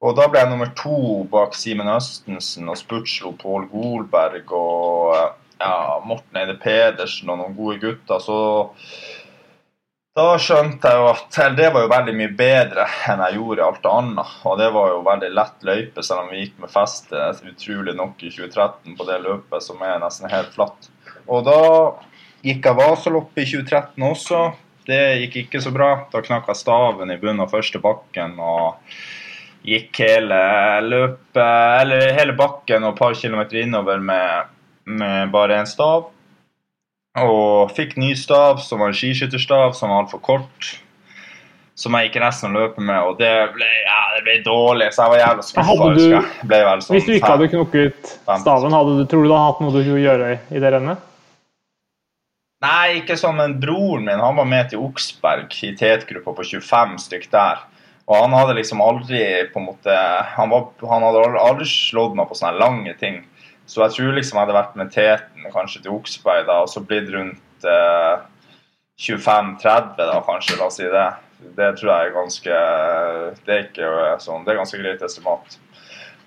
Og da ble jeg nummer to bak Simen Østensen og Sputslo Pål Golberg og ja, Morten Eide Pedersen og noen gode gutter. Så da skjønte jeg jo at det var jo veldig mye bedre enn jeg gjorde alt annet. Og det var jo veldig lett løype, selv om vi gikk med feste utrolig nok i 2013 på det løpet som er nesten helt flatt. Og da gikk jeg Vasaloppet i 2013 også. Det gikk ikke så bra. Da knakk jeg staven i bunnen av første bakken. og gikk hele løpet, eller hele bakken og et par kilometer innover med, med bare én stav. Og fikk ny stav, som var en skiskytterstav, som var altfor kort. Som jeg gikk nesten og løpe med, og det ble, ja, det ble dårlig. Så jeg var jævla skuffa. Sånn, hvis du ikke hadde knokket staven, hadde du, tror du du hadde hatt noe du kunne gjøre i det rennet? Nei, ikke sånn, men broren min han var med til Oksberg i tetgruppa på 25 stykk der. Og han hadde liksom aldri på en måte Han, var, han hadde aldri slått meg på sånne lange ting. Så jeg tror liksom jeg hadde vært med teten kanskje til Oksberg da, og så blitt rundt eh, 25-30, da kanskje, la oss si det. Det tror jeg er ganske Det er ikke sånn, det er ganske greit estimat.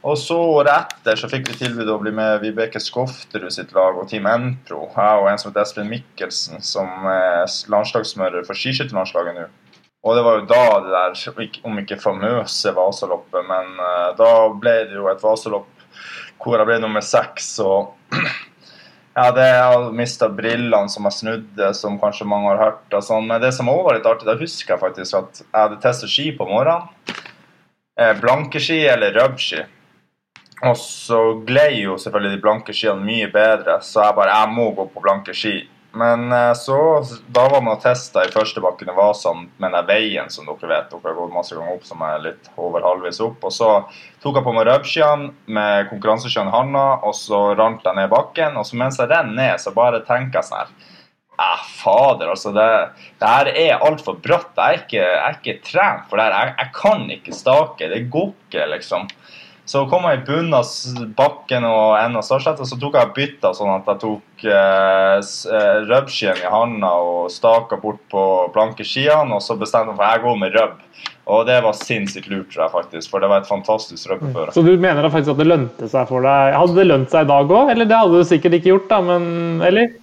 Og så året etter så fikk vi tilbud å bli med Vibeke Skofterud sitt lag og Team Enpro. Jeg og en som heter Espen Mikkelsen, som er landslagsmører for skiskytterlandslaget nå. Og det var jo da det der, om ikke famøse Vasaloppet, men uh, da ble det jo et Vasalopp hvor jeg ble nummer seks. Og ja, det jeg mista brillene som jeg snudde, som kanskje mange har hørt. Og sånn. Men det som også var litt artig, da husker jeg faktisk at jeg hadde testet ski på morgenen. Blanke ski eller rødski. Og så glei jo selvfølgelig de blanke skiene mye bedre, så jeg bare jeg må gå på blanke ski. Men eh, så, da var man og testa i første bakken i Vasan med den veien som dere vet. Dere har gått masse ganger opp som er litt over halvveis opp. Og så tok jeg på meg rødskiene med konkurranseskiene i handa, og så rant jeg ned bakken. Og så mens jeg renner ned, så bare tenker jeg sånn her Eh, fader, altså. Det, det her er altfor bratt. Jeg er ikke, jeg er ikke trent for det her. Jeg, jeg kan ikke stake. Det går ikke, liksom. Så kom jeg i bunnen av bakken og enden av og så tok jeg bytta sånn at jeg tok eh, eh røbbskien i handa og staka bort på blanke skiene, og så bestemte jeg meg for jeg går med røbb. Og det var sinnssykt lurt, tror jeg faktisk, for det var et fantastisk røbbeføre. Så du mener da faktisk at det lønte seg for deg? Hadde det lønt seg i dag òg, eller det hadde du sikkert ikke gjort, da, men eller?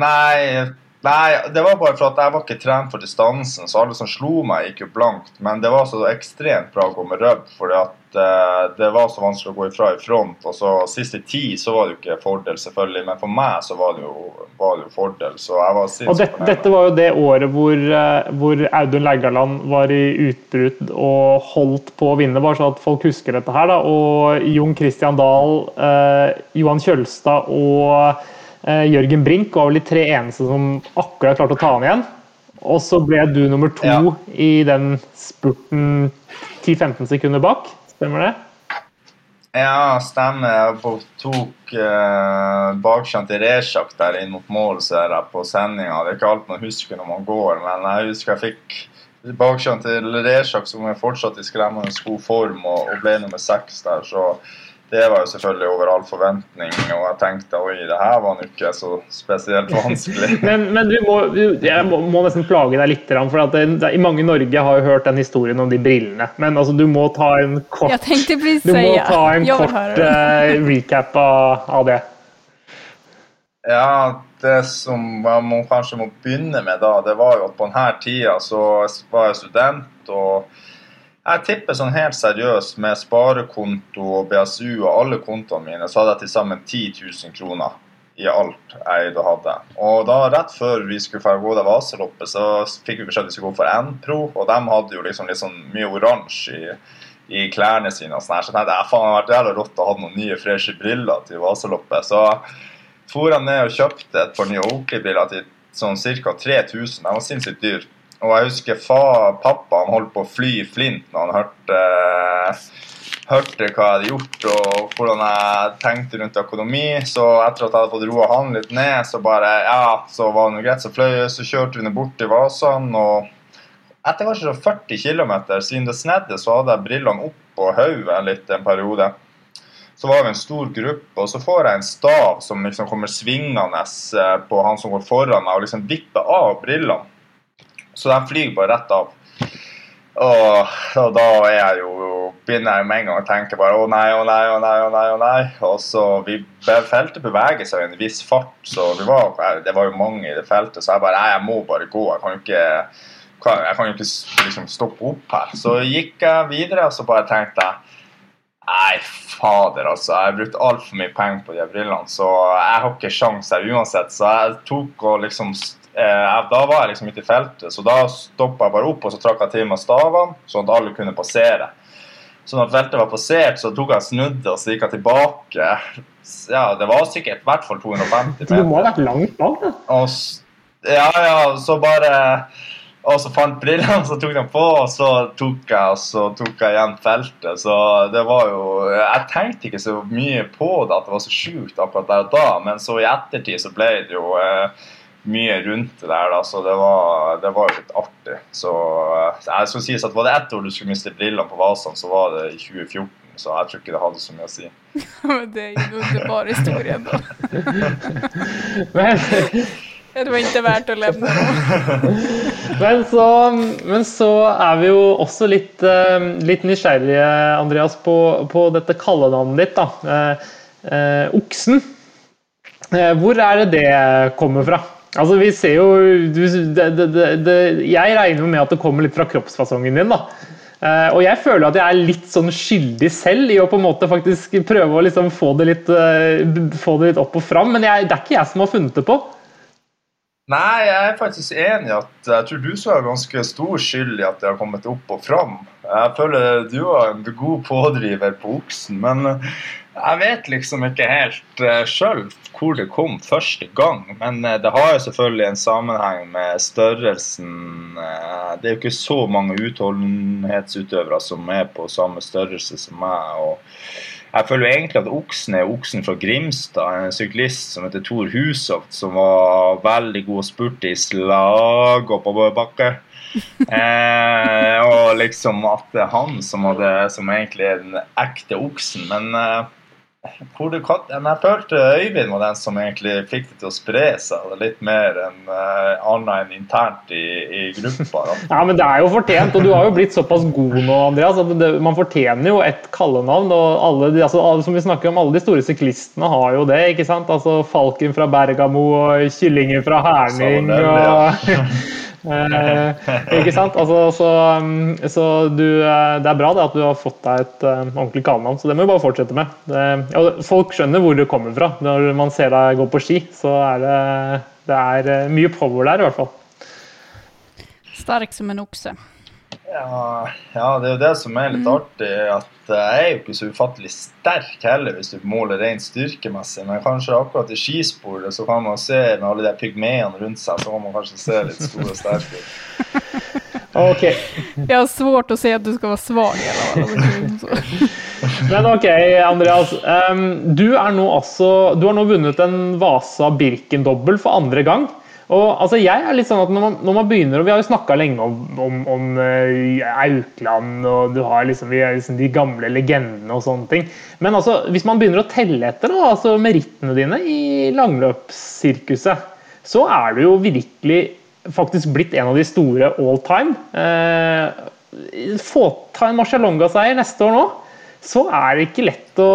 Nei, Nei, det var bare for at jeg var ikke trent for distansen, så alle som slo meg, gikk jo blankt. Men det var så ekstremt bra å gå med røbb, fordi at uh, det var så vanskelig å gå ifra i front. Og så siste ti så var det jo ikke fordel, selvfølgelig, men for meg så var det jo, var det jo fordel. Så jeg var sinnssykt Og det, dette var jo det året hvor, uh, hvor Audun Leggerland var i utbrudd og holdt på å vinne, bare så at folk husker dette her. da, Og Jon Christian Dahl, uh, Johan Kjølstad og uh, Jørgen Brink var vel de tre eneste som akkurat klarte å ta han igjen. Og så ble du nummer to ja. i den spurten 10-15 sekunder bak. Stemmer det? Ja, stemmer. Jeg tok eh, bakkjent i Resjak der inn mot mål, ser jeg på sendinga. Det er ikke alt man husker når man går, men jeg husker jeg fikk bakkjent til Resjak, som er fortsatt i skremmende god form, og, og ble nummer seks der. Så det var jo selvfølgelig over all forventning, og jeg tenkte oi, det her var nå ikke så spesielt vanskelig. men, men du må, jeg må, må, nesten plage deg litt, for at det, det, mange i Norge har jo hørt den historien om de brillene. Men altså, du må ta en kort, du må ta en kort uh, recap av, av, det. Ja, det som jeg må, kanskje må begynne med da, det var jo at på denne tida så var jeg student. og jeg tipper sånn helt seriøst med sparekonto og BSU og alle kontoene mine, så hadde jeg til sammen 10 000 kroner i alt jeg eide og hadde. Og da rett før vi skulle få gå til Vaseloppet, så fikk vi beskjed om vi skulle gå for N-Pro, og de hadde jo liksom litt sånn mye oransje i, i, klærne sine og sånn. Så jeg tenkte jeg faen, det hadde vært jævlig rått å ha noen nye, freshe briller til Vaseloppet. Så for jeg ned og kjøpte et par nye Oakley-briller til sånn ca. 3000. De var sinnssykt dyre. Og jeg husker fa, pappa han holdt på å fly i flint når han hørte, hørte hva jeg hadde gjort og hvordan jeg tenkte rundt økonomi. Så etter at jeg hadde fått roa han litt ned, så bare ja, så var det greit. Så fløy så kjørte vi ned bort til Vasan. og etter kanskje 40 km, siden det snedde, så hadde jeg brillene opp på hodet litt en periode. Så var vi en stor gruppe, og så får jeg en stav som liksom kommer svingende eh, på han som går foran meg, og liksom vipper av brillene. Så de flyr bare rett av. Og, og da jeg jo begynner jeg med en gang å tenke bare å nei, å nei, å nei. å nei, å nei. Og så vi, Feltet beveger seg i en viss fart, så var, det var jo mange i det feltet. Så jeg bare nei, jeg må bare gå. Jeg kan jo ikke, jeg kan ikke liksom, stoppe opp her. Så gikk jeg videre, og så bare tenkte jeg Nei, fader, altså. Jeg har brukt altfor mye penger på de brillene, så jeg har ikke sjans her uansett. Så jeg tok og liksom eh, Da var jeg liksom ute i feltet, så da stoppa jeg bare opp og så trakk jeg til meg stavene, sånn at alle kunne passere. Så når feltet var passert, så tok jeg snudde og så gikk jeg tilbake. Ja, det var sikkert i hvert fall 250 meter. Du må ha vært langt bak, da? Ja, ja, så bare Og så fant brillene, så tok de på, og så tok jeg så tok jeg igjen feltet. Så det var jo Jeg tenkte ikke så mye på det, at det var så sjukt akkurat der og da, men så i ettertid så ble det jo eh, mye rundt det der, da, så det var, det var litt artig. Så jeg skal sies at Var det ett år du skulle miste brillene på Vasan, så var det i 2014. Så jeg tror ikke det hadde så mye å si. Men det er ju en underbar historie, da. Det var ikke verdt å leve men, så, men så er vi jo også litt, eh, litt nysgjerrige, Andreas, på, på dette kallenavnet ditt. da. Eh, eh, oksen. Eh, hvor er det det kommer fra? Altså, vi ser jo du, det, det, det, Jeg regner med at det kommer litt fra kroppsfasongen din. da. Uh, og jeg føler at jeg er litt sånn skyldig selv i å på en måte faktisk prøve å liksom få, det litt, uh, få det litt opp og fram, men jeg, det er ikke jeg som har funnet det på. Nei, jeg er faktisk enig i at jeg tror du så er ganske stor skyld i at det har kommet opp og fram. Jeg føler du var en god pådriver på oksen, men jeg vet liksom ikke helt uh, sjøl hvor det kom første gang. Men uh, det har jo selvfølgelig en sammenheng med størrelsen. Uh, det er jo ikke så mange utholdenhetsutøvere som er på samme størrelse som meg. og jeg føler jo egentlig at oksen er oksen fra Grimstad, en syklist som heter Tor Hushovd, som var veldig god å spurte i slag og på bakke. Eh, og liksom at det er han som, hadde, som egentlig er den ekte oksen. Men eh, hvor det, men jeg følte Øyvind var den som egentlig fikk det til å spre seg litt mer enn uh, annet enn internt i, i gruppa. Ja, men det er jo fortjent, og du har jo blitt såpass god nå, Andreas. at det, Man fortjener jo et kallenavn. og alle, de, altså, alle, som vi snakker om, alle de store syklistene har jo det. ikke sant? Altså Falken fra Bergamo og Kyllingen fra Herning. og... Eh, ikke sant? Altså, så, um, så du, eh, det er bra det at du har fått deg et uh, ordentlig kallenavn, så det må du bare fortsette med. Det, ja, folk skjønner hvor du kommer fra. Når man ser deg gå på ski, så er det, det er uh, mye power der, i hvert fall. Stark som en okse. Ja, ja, det er jo det som er litt artig. At jeg er jo ikke så ufattelig sterk heller, hvis du måler rent styrkemessig. Men kanskje akkurat i skisporet så kan man se med alle de pygmeene rundt seg, så kan man kanskje se litt stor og sterk ut. Ok. Jeg har svårt å se at du skal være alla fall. Men ok, Andreas. Um, du, er nå altså, du har nå vunnet en Vasa Birken-dobbel for andre gang. Og altså, jeg er litt sånn at når man, når man begynner, og Vi har jo snakka lenge om, om, om uh, Aukland, og du har liksom, vi er liksom de gamle legendene og sånne ting. Men altså, hvis man begynner å telle etter da, altså merittene dine i langløpssirkuset, så er du jo virkelig faktisk blitt en av de store all time. Uh, få ta en Marcialonga-seier neste år nå, så er det ikke lett å,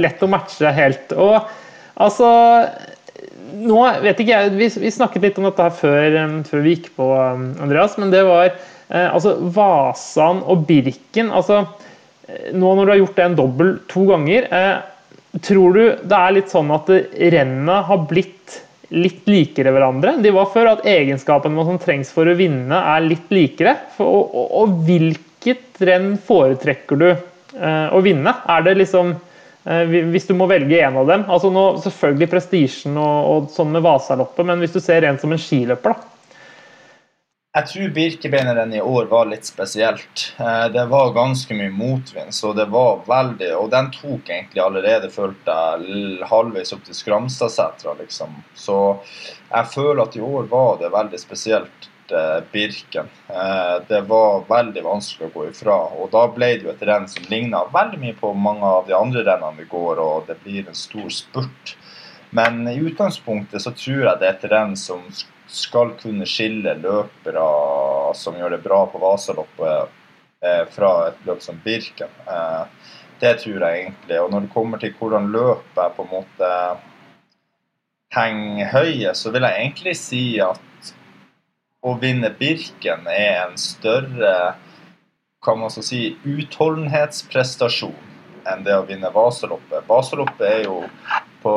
lett å matche helt. Og altså nå vet ikke jeg, vi, vi, snakket litt om dette her før, før vi gikk på, Andreas. Men det var eh, altså Vasan og Birken. altså eh, Nå når du har gjort det en dobbel to ganger, eh, tror du det er litt sånn at rennene har blitt litt likere hverandre? De var før at egenskapene som trengs for å vinne, er litt likere. For, og, og, og, hvilket renn foretrekker du eh, å vinne? Er det liksom hvis du må velge en av dem. altså nå, Selvfølgelig prestisjen og, og, sånn med Vasaloppet, men hvis du ser en som en skiløper, da? Jeg tror Birkebeineren i år var litt spesielt. Eh, det var ganske mye motvind, så det var veldig Og den tok egentlig allerede, følte jeg, halvveis opp til Skramstadsetra, liksom. Så jeg føler at i år var det veldig spesielt eh, Birken. Eh, det var veldig vanskelig å gå ifra. Og da ble det jo et renn som ligna veldig mye på mange av de andre rennene vi går, og det blir en stor spurt. Men i utgangspunktet så tror jeg det er et renn som skal kunne skille løpere som gjør det bra på Vasaloppet, eh, fra et løp som Birken. Det tror jeg egentlig. Og når det kommer til hvordan løpet på en måte henger høye, så vil jeg egentlig si at å vinne Birken er en større kan man så si, utholdenhetsprestasjon enn det å vinne Vasaloppet. Vasaloppet er jo på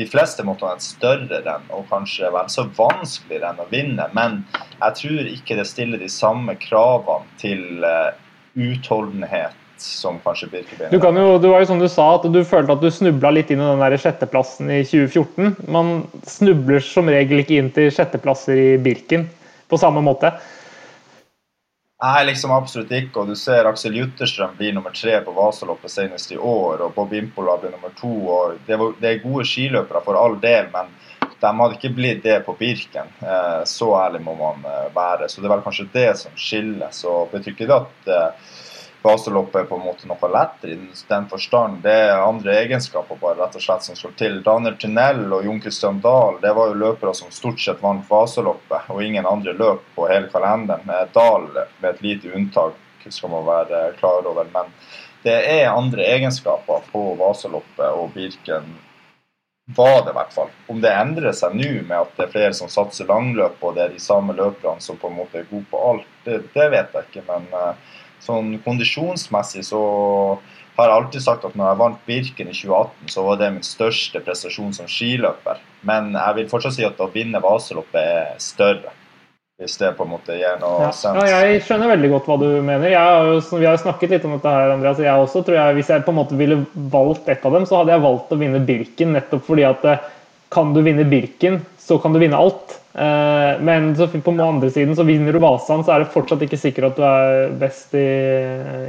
de fleste måtte ha et større renn og kanskje vel så vanskelig renn å vinne. Men jeg tror ikke det stiller de samme kravene til uh, utholdenhet som kanskje Birkebeiner. Du, kan jo, det var jo som du sa, at du følte at du snubla litt inn i den der sjetteplassen i 2014. Man snubler som regel ikke inn til sjetteplasser i Birken på samme måte. Nei, liksom absolutt ikke. Og du ser Aksel Jutterstrøm blir nummer tre på Vasaloppet senest i år, og Bob Impola blir nummer to. og Det, var, det er gode skiløpere for all del, men de hadde ikke blitt det på Birken. Eh, så ærlig må man eh, være. Så det er vel kanskje det som skiller. Så betyr ikke det at eh, er på en måte noe lettere i den forstand. Det er andre egenskaper bare rett og slett som skal til. Daniel Tunnel og Jon Christian Dahl det var jo løpere som stort sett vant baseloppet, og ingen andre løp på hele kalenderen. Dahl med et lite unntak skal man være klar over. Men det er andre egenskaper på Vasaloppet og Birken. Var det i hvert fall. Om det endrer seg nå med at det er flere som satser langløp, og det er de samme løperne som på en måte er gode på alt, det, det vet jeg ikke. men uh, sånn kondisjonsmessig så har jeg alltid sagt at når jeg vant Birken i 2018, så var det min største prestasjon som skiløper. Men jeg vil fortsatt si at å vinne Vaseloppet er større. Hvis det på en måte gir noe ja. sens. Ja, jeg skjønner veldig godt hva du mener. Jo, vi har jo snakket litt om dette her, Andreas. Jeg også tror jeg, Hvis jeg på en måte ville valgt ett av dem, så hadde jeg valgt å vinne Birken. Nettopp fordi at eh, kan du vinne Birken, så kan du vinne alt. Eh, men på den andre siden så vinner du Vasan, så er det fortsatt ikke sikkert at du er best i,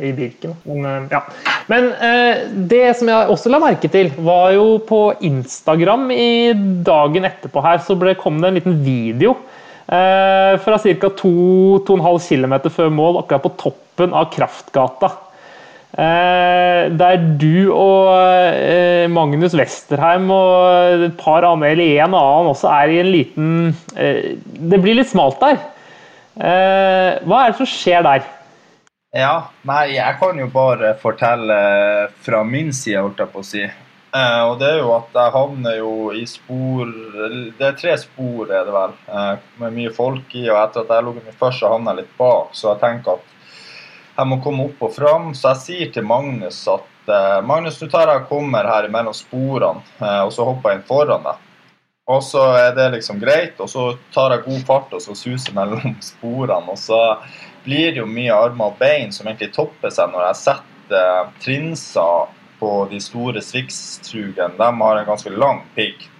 i Birken. Men, eh, ja. Men eh, det som jeg også la merke til, var jo på Instagram i dagen etterpå her, så ble, kom det en liten video fra ca. 2-2,5 km før mål, akkurat på toppen av Kraftgata. Eh, der du og eh, Magnus Westerheim og et par andre, eller en annen også, er i en liten eh, Det blir litt smalt der. Hva er det som skjer der? Ja, nei, jeg kan jo bare fortelle fra min side, holdt jeg på å si. og det er jo at jeg havner jo i spor Det er tre spor, er det vel, med mye folk i. Og etter at jeg lå meg først, så havner jeg litt bak. Så jeg tenker at jeg må komme opp og fram. Så jeg sier til Magnus at uh, Magnus, du tar jeg kommer her mellom sporene, uh, og så hopper jeg inn foran deg. Og så er det liksom greit, og så tar jeg god fart og så suser mellom sporene. Og så blir det jo mye armer og bein som egentlig topper seg når jeg setter trinser trinsa på de store Swix-trugene. De har en ganske lang pigg.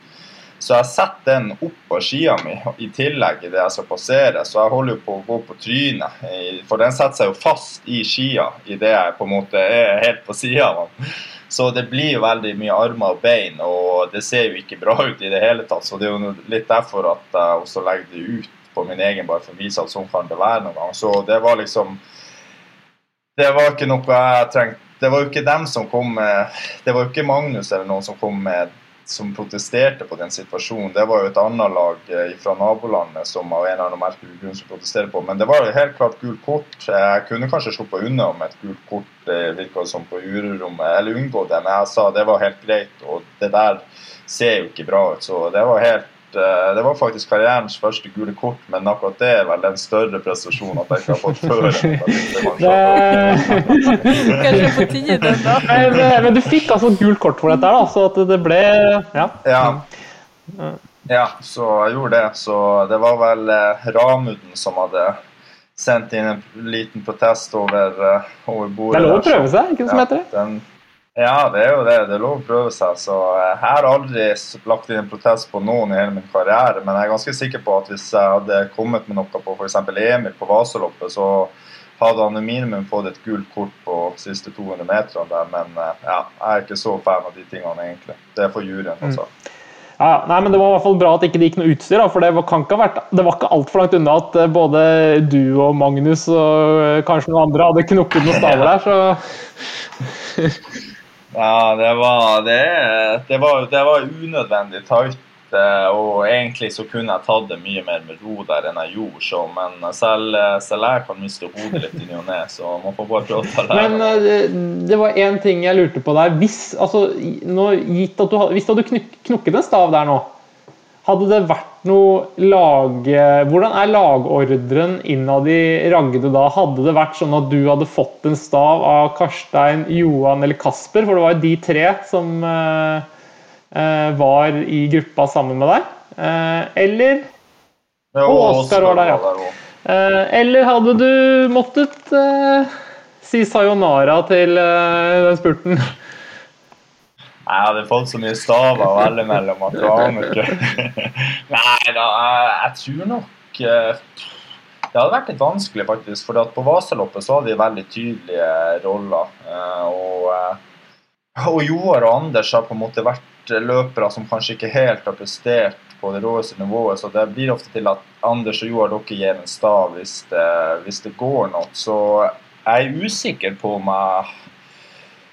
Så jeg setter den opp på skia mi i tillegg i det jeg skal passere. Så jeg holder jo på å gå på trynet, for den setter seg jo fast i skia idet jeg på en måte er helt på sida Så det blir jo veldig mye armer og bein, og det ser jo ikke bra ut i det hele tatt. Så det er jo litt derfor at jeg også legger det ut på min egen, bare for å vise at sånn kan det være noen gang. Så det var liksom Det var ikke noe jeg trengte det var jo ikke dem som kom med Det var jo ikke Magnus eller noen som kom med som protesterte på den situasjonen. Det var jo et annet lag eh, fra nabolandet som av en eller annen merkelig grunn som protesterer på. Men det var jo helt klart gult kort. Jeg kunne kanskje sluppet unna med et gult kort, det virka som på juryrommet, eller unngå det, men jeg sa det var helt greit. Og det der ser jo ikke bra ut. Så det var helt Eh, det var faktisk karrierens første gule kort, men akkurat det er vel en større prestasjon at jeg ikke har fått før. Kanskje på tide, da. Men, eh, men, du fikk altså gult kort for dette, da, så at det ble Ja. ja. Ja, så jeg gjorde det. Så det var vel eh, Ramuden som hadde sendt inn en liten protest over, over bordet. Det er lov å prøve seg, ikke det som heter det? Den, Ja, det er jo det. Det er lov å prøve seg. Så jeg har aldri lagt inn en protest på noen i hele min karriere, men jeg er ganske sikker på at hvis jeg hadde kommet med noe på f.eks. Emil på Vasaloppet, så hadde han minimum fått et gult kort på siste 200 meterne der. Men ja, jeg er ikke så fan av de tingene, egentlig. Det er for juryen, altså. Mm. Ja, nei, men Det var i hvert fall bra at det ikke gikk noe utstyr. Da, for det var, kan ikke ha vært, det var ikke altfor langt unna at både du og Magnus og kanskje noen andre hadde knukket noen staver der. så... Ja, det var, det, det var, det var unødvendig tight. Eh, og egentlig så kunne jeg tatt det mye mer med ro der enn jeg gjorde. Så, men selv, selv jeg kan miste hodet litt i ny og ne, så man får bare prøve å ta lære. Men eh, det var én ting jeg lurte på der. Hvis, altså, nå, gitt at du, hvis du hadde knukket en stav der nå, hadde det vært noe lag... Hvordan er lagordren innad i Ragde da? Hadde det vært sånn at du hadde fått en stav av Karstein, Johan eller Kasper? For det var jo de tre som uh, uh, var i gruppa sammen med deg. Eller Og Oskar var der, ja. eller hadde du måttet si sayonara til den spurten? Jeg hadde fått så mye staver å velge mellom at du aner ikke. Nei da, jeg, jeg, tror nok eh, Det hadde vært litt vanskelig, faktisk. For på Vasaloppet så hadde de veldig tydelige roller. Eh, og, eh, og Joar og Anders har på en måte vært løpere som kanskje ikke helt har prestert på det råeste nivået. Så det blir ofte til at Anders og Joar dere gir en stav hvis det, hvis det går noe. Så jeg er usikker på om jeg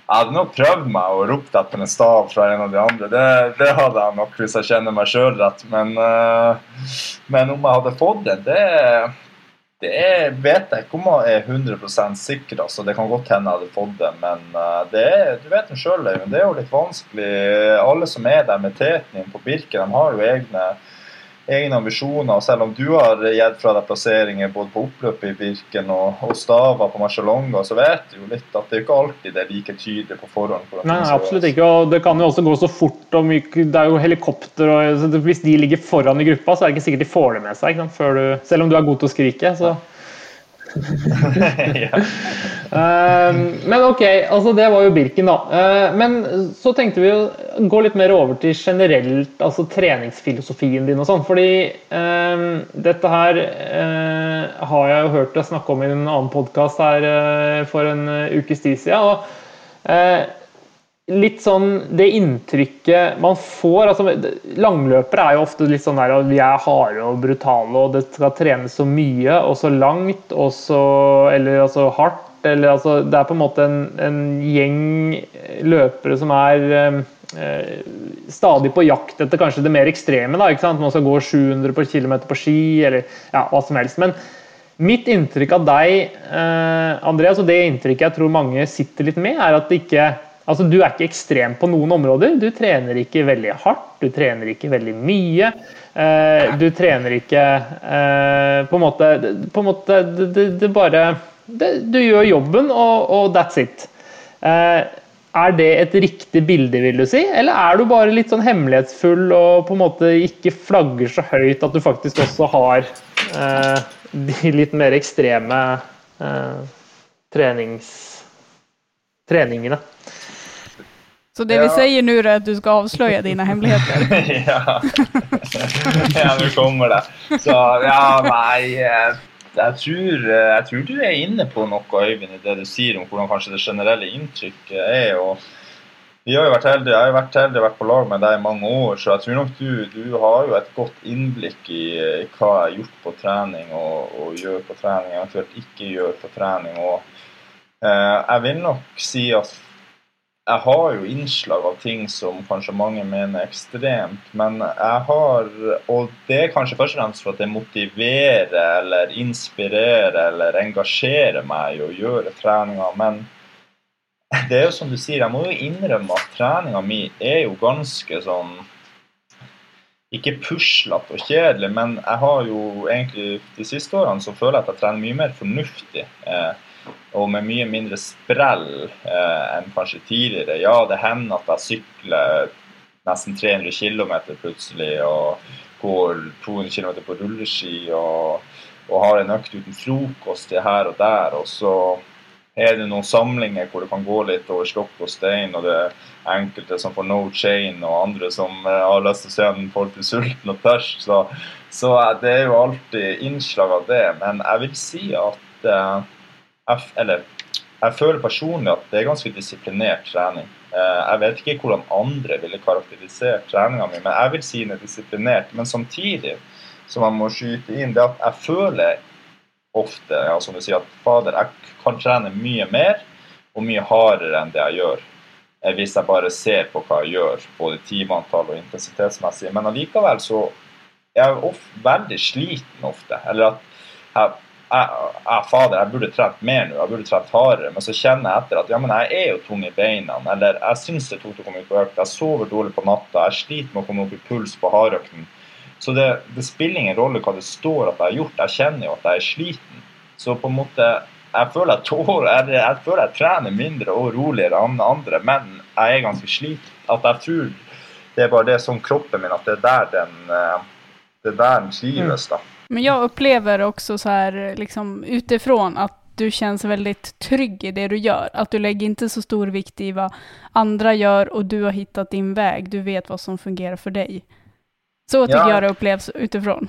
jeg hadde nok prøvd meg og ropt etter en stav fra en av de andre. Det, det hadde jeg nok hvis jeg kjenner meg sjøl rett. Men, uh, men, om jeg hadde fått den, det, det er, vet jeg ikke om jeg er 100% sikker. Altså. Det kan godt hende jeg hadde fått det, men uh, det er, du vet det sjøl, det er jo litt vanskelig. Alle som er der med teten inn på Birken, de har jo egne egne ambisjoner. Selv om du har gitt fra deg plasseringer både på oppløpet i Birken og, og staver på Marcialonga, så vet du jo litt at det er ikke alltid det er like tydelig på forhånd. Nei, absolutt ikke. og Det kan jo også gå så fort. og Det er jo helikopter. og Hvis de ligger foran i gruppa, så er det ikke sikkert de får det med seg. Du, selv om du er god til å skrike. så... uh, men ok, altså det var jo Birken, da. Uh, men så tenkte vi å gå litt mer over til generelt altså treningsfilosofien din og sånn. Fordi um, dette her har jeg jo hørt deg snakke om i en annen podkast her for en ukes tid siden. Og litt sånn det inntrykket man får altså Langløpere er jo ofte litt sånn der at vi er harde og brutale, og det skal trenes så mye og så langt og så Eller altså hardt. Eller altså Det er på en måte en, en gjeng løpere som er eh, stadig på jakt etter kanskje det mer ekstreme. da, ikke sant? Man skal gå 700 på km på ski, eller ja, hva som helst. men Mitt inntrykk av deg, eh, Andreas, og det inntrykket jeg tror mange sitter litt med, er at det ikke Altså, Du er ikke ekstrem på noen områder. Du trener ikke veldig hardt, du trener ikke veldig mye. Eh, du trener ikke eh, På en måte, på en måte det, det, bare det, Du gjør jobben, og, og that's it. Eh, er det et riktig bilde, vil du si? Eller er du bare litt sånn hemmelighetsfull og på en måte ikke flagger så høyt at du faktisk også har eh, de litt mer ekstreme eh, trenings, treningene? Så det vi sier nå, er at du skal avsløre dine hemmeligheter? ja. ja, nå kommer det. Så ja, nei eh, jeg tror, eh, jeg tror, du er inne på noe, Øyvind, i det du sier om hvordan kanskje det generelle inntrykket er. og vi har jo vært heldige, Jeg har vært heldig vært på lag med deg i mange år, så jeg tror nok du, du har jo et godt innblikk i, i hva jeg har gjort på trening og, og, gjør på trening, eventuelt ikke gjør på trening. og eh, Jeg vil nok si at jeg har jo innslag av ting som kanskje mange mener er ekstremt, men jeg har Og det er kanskje først og fremst for at det motiverer eller inspirerer eller engasjerer meg i å gjøre treninga, men det er jo som du sier, jeg må jo innrømme at treninga mi er jo ganske sånn ikke puslete og kjedelig, men jeg har jo egentlig de siste årene så føler jeg at jeg trener mye mer fornuftig. Eh, og med mye mindre sprell eh, enn kanskje tidligere. Ja, det hender at jeg sykler nesten 300 km plutselig og går 200 km på rulleski og, og har en økt uten frokost her og der. Og så er det noen samlinger hvor det kan gå litt over stokk og stein, og det er enkelte som får no chain, og andre som eh, har lyst til å se om folk blir sulten og tørst. Så, så, det er jo alltid innslag av det. Men jeg vil si at uh, jeg, Eller jeg føler personlig at det er ganske disiplinert trening. Uh, jeg vet ikke hvordan andre ville karakterisert treninga mi, men jeg vil si den er disiplinert. Men samtidig som jeg må skyte inn, det at jeg føler ofte ja, som du sier, at fader, jeg kan trene mye mer og mye hardere enn det jeg gjør. Eh, hvis jeg bare ser på hva jeg gjør, både timeantall og intensitetsmessig. Men allikevel så er jeg ofte, veldig sliten ofte. Eller at jeg, jeg, jeg, fader, jeg burde trent mer nå, jeg burde trent hardere. Men så kjenner jeg etter at ja, men jeg er jo tung i beina. Eller jeg syns det er tungt å komme ut på økt. Jeg sover dårlig på natta. Jeg sliter med å komme opp i puls på hardøkten. Så det, det, spiller ingen rolle hva det står at jeg har gjort. Jeg kjenner jo at jeg er sliten. Så på en måte jeg føler jeg, tår, jeg, jeg, føler jeg trener mindre og roligere enn andre, men jeg er ganske sliten. At jeg tror det er bare det som kroppen min, at det er der den, eh, det er der den trives. da. Men jeg opplever også så här, liksom utifrån at du känns veldig trygg i det du gjør. At du legger inte så stor vikt i hva andre gjør, og du har hittat din vei. Du vet hva som fungerer for deg. Så tycker ja. jag det upplevs utifrån.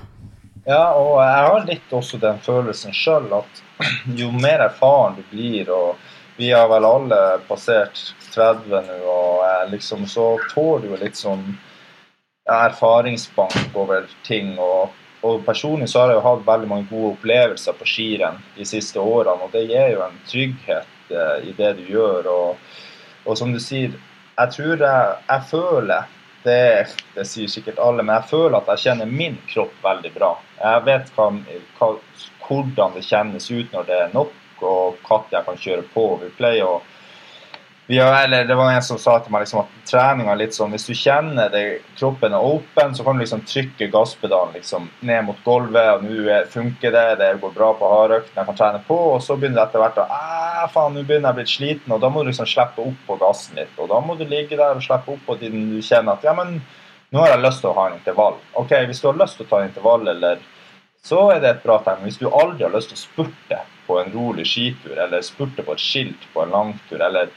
Ja, og jeg har litt også den følelsen själv at jo mer erfaren du blir, og vi har vel alle passert 30 nu og liksom så tåler du sånn erfaringsbank över ting. Og, og, personlig så har jeg jo hatt veldig mange gode opplevelser på skirenn de siste årene, og det gir jo en trygghet eh, i det du gjør. Og, og som du sier, jeg tror jeg, jeg føler det, det, sier sikkert alle, men jeg føler at jeg kjenner min kropp veldig bra. Jeg vet hva, hva, hvordan det kjennes ut når det er nok, og når jeg kan kjøre på. Vi pleier å har, eller det var en som sa til meg liksom at treninga litt sånn Hvis du kjenner det, kroppen er åpen, så kan du liksom trykke gasspedalen liksom ned mot gulvet. og Nå funker det, det går bra på hardøkten, jeg kan trene på. Og så begynner det etter hvert å faen, nå begynner jeg å bli sliten, og da må du liksom slippe opp på gassen litt. Og da må du ligge der og slippe opp på tiden du kjenner at ja, men nå har jeg lyst til å ha en intervall. Ok, Hvis du har lyst til å ta en intervall, eller så er det et bra tegn. Hvis du aldri har lyst til å spurte på en rolig skitur, eller spurte på et skilt på en langtur, eller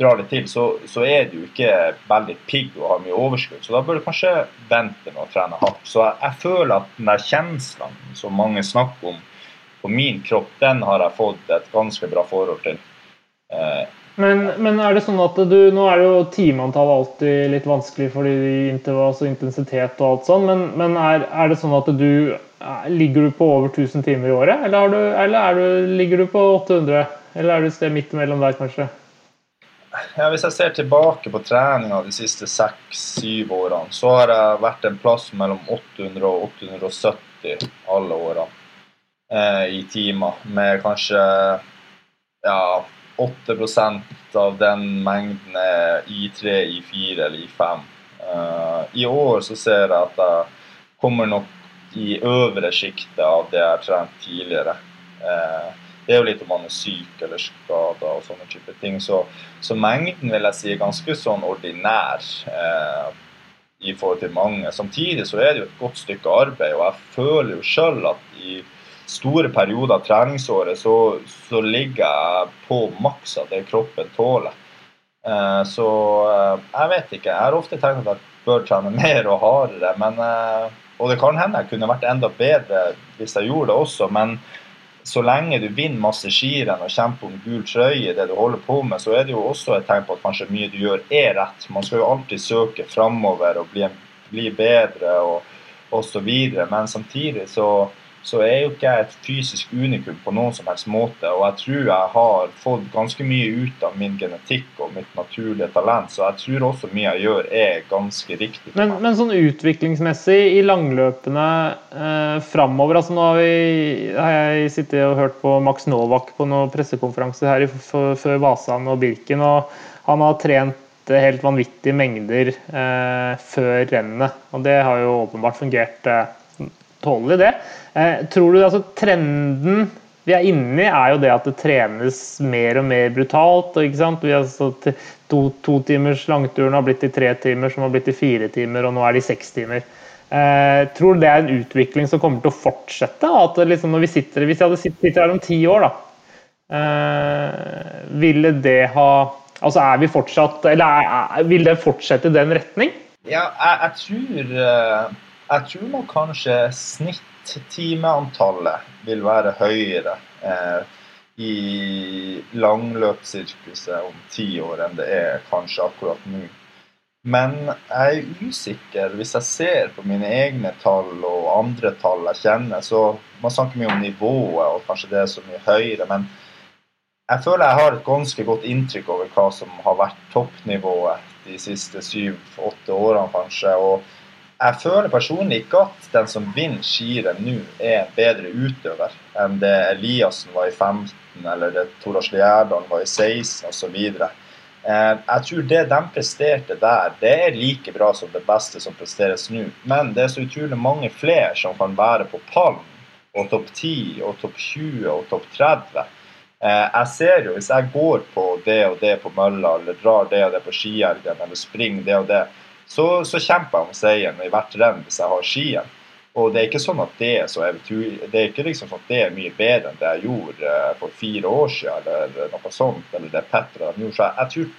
drar det til, så, så, er du ikke veldig pigg og har mye overskudd. Så da bør du kanskje vente med å trene hardt. Så jeg, jeg føler at den der kjenslen som mange snakker om på min kropp, den har jeg fått et ganske bra forhold til. Eh, men, men, er det sånn at du Nå er det jo timeantall alltid litt vanskelig fordi intervall og intensitet og alt sånn, men, men er, er, det sånn at du Ligger du på over 1000 timer i året, eller, du, eller du, ligger du på 800? Eller er du et sted midt imellom der, kanskje? Ja, Hvis jeg ser tilbake på treninga de siste seks-syv årene, så har jeg vært en plass mellom 800 og 870 alle årene eh, i timer. Med kanskje ja, 8% av den mengden er I3, I4 eller I5. Eh, I år så ser jeg at jeg kommer nok i øvre sjiktet av det jeg har trent tidligere. Eh, det er jo litt om man er syk eller skada og sånne type ting. Så, så, mengden vil jeg si er ganske sånn ordinær eh, i forhold til mange. Samtidig så er det jo et godt stykke arbeid, og jeg føler jo sjøl at i store perioder av treningsåret så, så, ligger jeg på maks av det kroppen tåler. Eh, så eh, jeg vet ikke. Jeg har ofte tenkt at jeg bør trene mer og hardere, men eh, og det kan hende jeg kunne vært enda bedre hvis jeg gjorde det også, men så lenge du vinner masse skirenn og kjemper om gul trøye i det du holder på med, så er det jo også et tegn på at kanskje mye du gjør, er rett. Man skal jo alltid søke framover og bli, bli bedre og osv. Men samtidig så så er jo ikke jeg et fysisk unikum på noen som helst måte. Og jeg tror jeg har fått ganske mye ut av min genetikk og mitt naturlige talent, så jeg tror også mye jeg gjør, er ganske riktig. Men, men sånn utviklingsmessig i langløpene eh, framover altså Nå har, vi, har jeg sittet og hørt på Max Novak på noen pressekonferanser her før Vasan og Birken, og han har trent helt vanvittige mengder eh, før rennet. Og det har jo åpenbart fungert eh, tålelig, det. Eh, tror du altså trenden vi er inne i, er jo det at det trenes mer og mer brutalt. ikke sant? Vi har stått to, to timers langturen har blitt til tre timer, som har blitt til fire timer, og nå er de seks timer. Eh, tror du det er en utvikling som kommer til å fortsette? At liksom når vi sitter, Hvis jeg hadde sittet her om ti år, da, Eh, ville det ha Altså er vi fortsatt Eller er, vil det fortsette i den retning? Ja, jeg, jeg tror eh, Jeg tror nok kanskje snittimeantallet vil være høyere eh, i langløpssirkuset om ti år enn det er kanskje akkurat nå. Men jeg er usikker. Hvis jeg ser på mine egne tall og andre tall jeg kjenner, så Man snakker mye om nivået, og kanskje det er så mye høyere. Men jeg føler jeg har et ganske godt inntrykk over hva som har vært toppnivået de siste syv-åtte årene, kanskje. Og jeg føler personlig ikke at den som vinner skirenn nå, er en bedre utøver enn det Eliassen var i 15, eller det Toras Lierdal var i 16 osv. Eh, jeg tror det de presterte der, det er like bra som det beste som presteres nå. Men det er så utrolig mange flere som kan være på pallen og topp 10 og topp 20 og topp 30. Eh, jeg ser jo, Hvis jeg går på det og det på mølla, eller drar det og det på skihelgen, eller springer det og det, så, så kjemper jeg om seieren i hvert renn hvis jeg har skien. Og det er ikke sånn at det er så det er ikke liksom sånn at det er mye bedre enn det jeg gjorde eh, for fire år siden, eller noe sånt, eller det Petter har gjort. Så jeg, tror